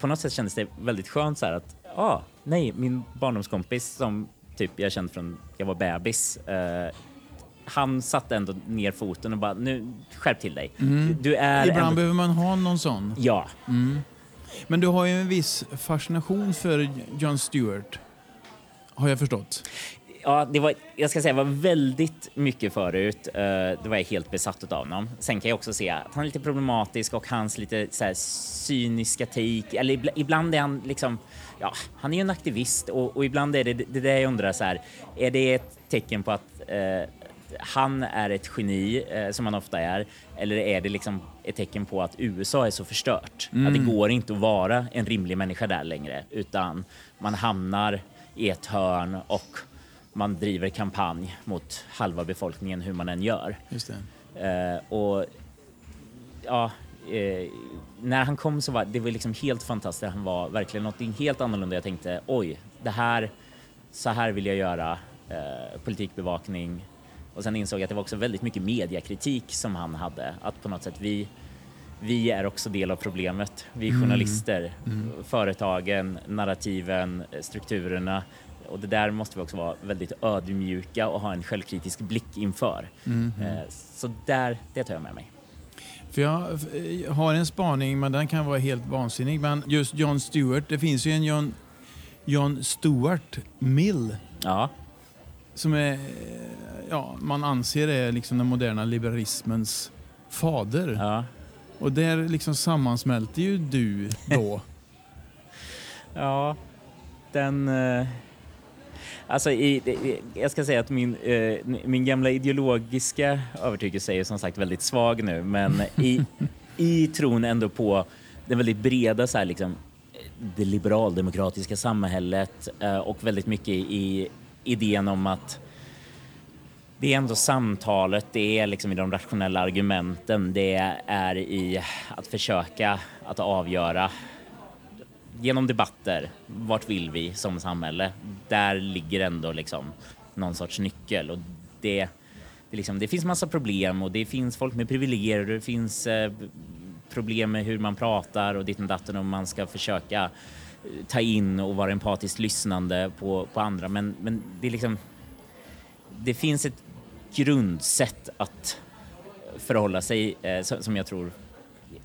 på något sätt kändes det väldigt skönt så här att, ah, nej, min barndomskompis som typ jag känt från jag var bebis, eh, han satte ändå ner foten och bara, nu skärp till dig. Du, du är Mm. Ibland ändå... behöver man ha någon sån. Ja, Men du har ju en viss fascination för Jon Stewart. Har jag förstått. Ja, det var, jag ska säga, var väldigt mycket förut. Eh, det var jag helt besatt av honom. Sen kan jag också se att han är lite problematisk och hans lite så här, cyniska take. Eller ibla- ibland är han liksom, ja, han är ju en aktivist och, och ibland är det det där jag undrar så här, är det ett tecken på att eh, han är ett geni, eh, som han ofta är, eller är det liksom ett tecken på att USA är så förstört? Att det går inte att vara en rimlig människa där längre, utan man hamnar i ett hörn och man driver kampanj mot halva befolkningen hur man än gör. Just det. Eh, och ja, eh, när han kom så var det var liksom helt fantastiskt. Han var verkligen något helt annorlunda. Jag tänkte oj, det här, så här vill jag göra eh, politikbevakning. Och sen insåg jag att det var också väldigt mycket mediakritik som han hade. Att på något sätt vi, vi är också del av problemet. Vi journalister, företagen, narrativen, strukturerna. Och det där måste vi också vara väldigt ödmjuka och ha en självkritisk blick inför. Eh, Så där, det tar jag med mig. För jag eh, har en spaning, men den kan vara helt vansinnig. Men just Jon Stewart, det finns ju en Jon, Jon Stewart Mill Ja, som är, eh, ja, man anser är liksom den moderna liberalismens fader. ja. Och där liksom sammansmälter ju du då. Ja, den... Alltså, i, i, jag ska säga att min, eh, min gamla ideologiska övertygelse är som sagt väldigt svag nu, men i, i tron ändå på det väldigt breda så här, liksom, eh, det liberaldemokratiska samhället eh, och väldigt mycket i idén om att det är ändå samtalet, det är liksom i de rationella argumenten, det är i att försöka att avgöra genom debatter, vart vill vi som samhälle? Där ligger ändå liksom någon sorts nyckel och det, det, liksom, det finns massa problem och det finns folk med privilegier och det finns eh, problem med hur man pratar och ditten datten och man ska försöka eh, ta in och vara empatiskt lyssnande på, på andra. Men, men det är liksom, det finns ett grundsätt att förhålla sig eh, som jag tror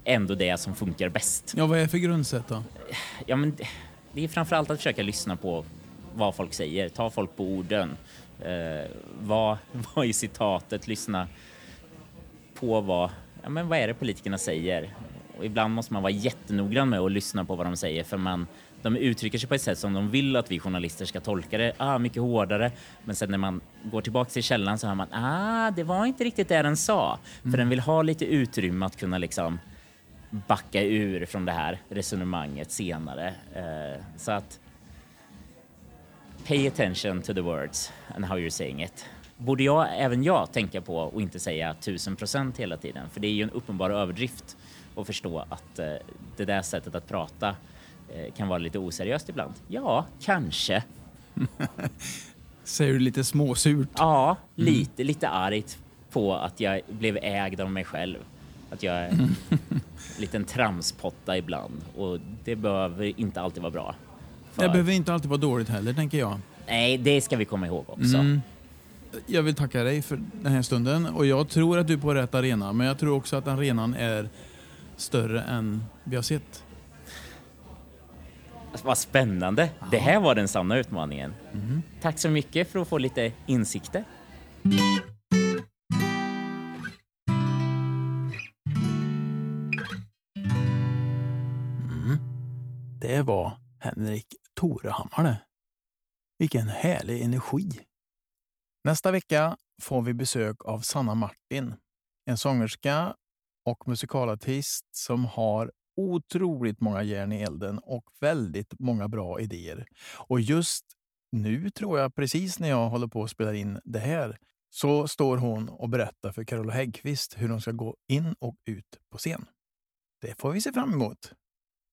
ändå det som funkar bäst. Ja, vad är det för grundsätt då? Ja, men det- det är framförallt att försöka lyssna på vad folk säger, ta folk på orden. Eh, vad, vad i citatet, lyssna på vad, ja, men vad är det politikerna säger. Och ibland måste man vara jättenoggrann med att lyssna på vad de säger för man, de uttrycker sig på ett sätt som de vill att vi journalister ska tolka det, ah, mycket hårdare. Men sen när man går tillbaka till källan så hör man, ah, det var inte riktigt det den sa. För den vill ha lite utrymme att kunna liksom backa ur från det här resonemanget senare. Eh, så att pay attention to the words and how you're saying it. Borde jag, även jag, tänka på och inte säga tusen procent hela tiden? För det är ju en uppenbar överdrift att förstå att eh, det där sättet att prata eh, kan vara lite oseriöst ibland. Ja, kanske. Säger du lite småsurt? Ja, lite, lite argt på att jag blev ägd av mig själv. Att jag är en liten tramspotta ibland och det behöver inte alltid vara bra. För- Det behöver inte alltid vara dåligt heller, tänker jag. Nej, det ska vi komma ihåg också. Mm. Jag vill tacka dig för den här stunden och jag tror att du är på rätt arena, men jag tror också att arenan är större än vi har sett. Vad spännande. Det här var den sanna utmaningen. Tack så mycket för att få lite insikter. Det var Henrik Torehammar det. Vilken härlig energi. Nästa vecka får vi besök av Sanna Martin, en sångerska och musikalartist som har otroligt många järn i elden och väldigt många bra idéer. Och just nu tror jag, precis när jag håller på att spela in det här, så står hon och berättar för Carola Häggkvist hur de ska gå in och ut på scen. Det får vi se fram emot.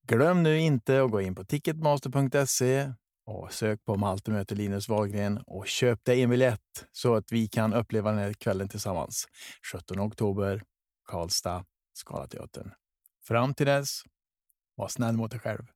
Glöm nu inte att gå in på ticketmaster.se och sök på Malte möter Linus Wahlgren och köp dig en biljett så att vi kan uppleva den här kvällen tillsammans. 17 oktober, Karlstad, Scalateatern. Fram till dess, var snäll mot dig själv.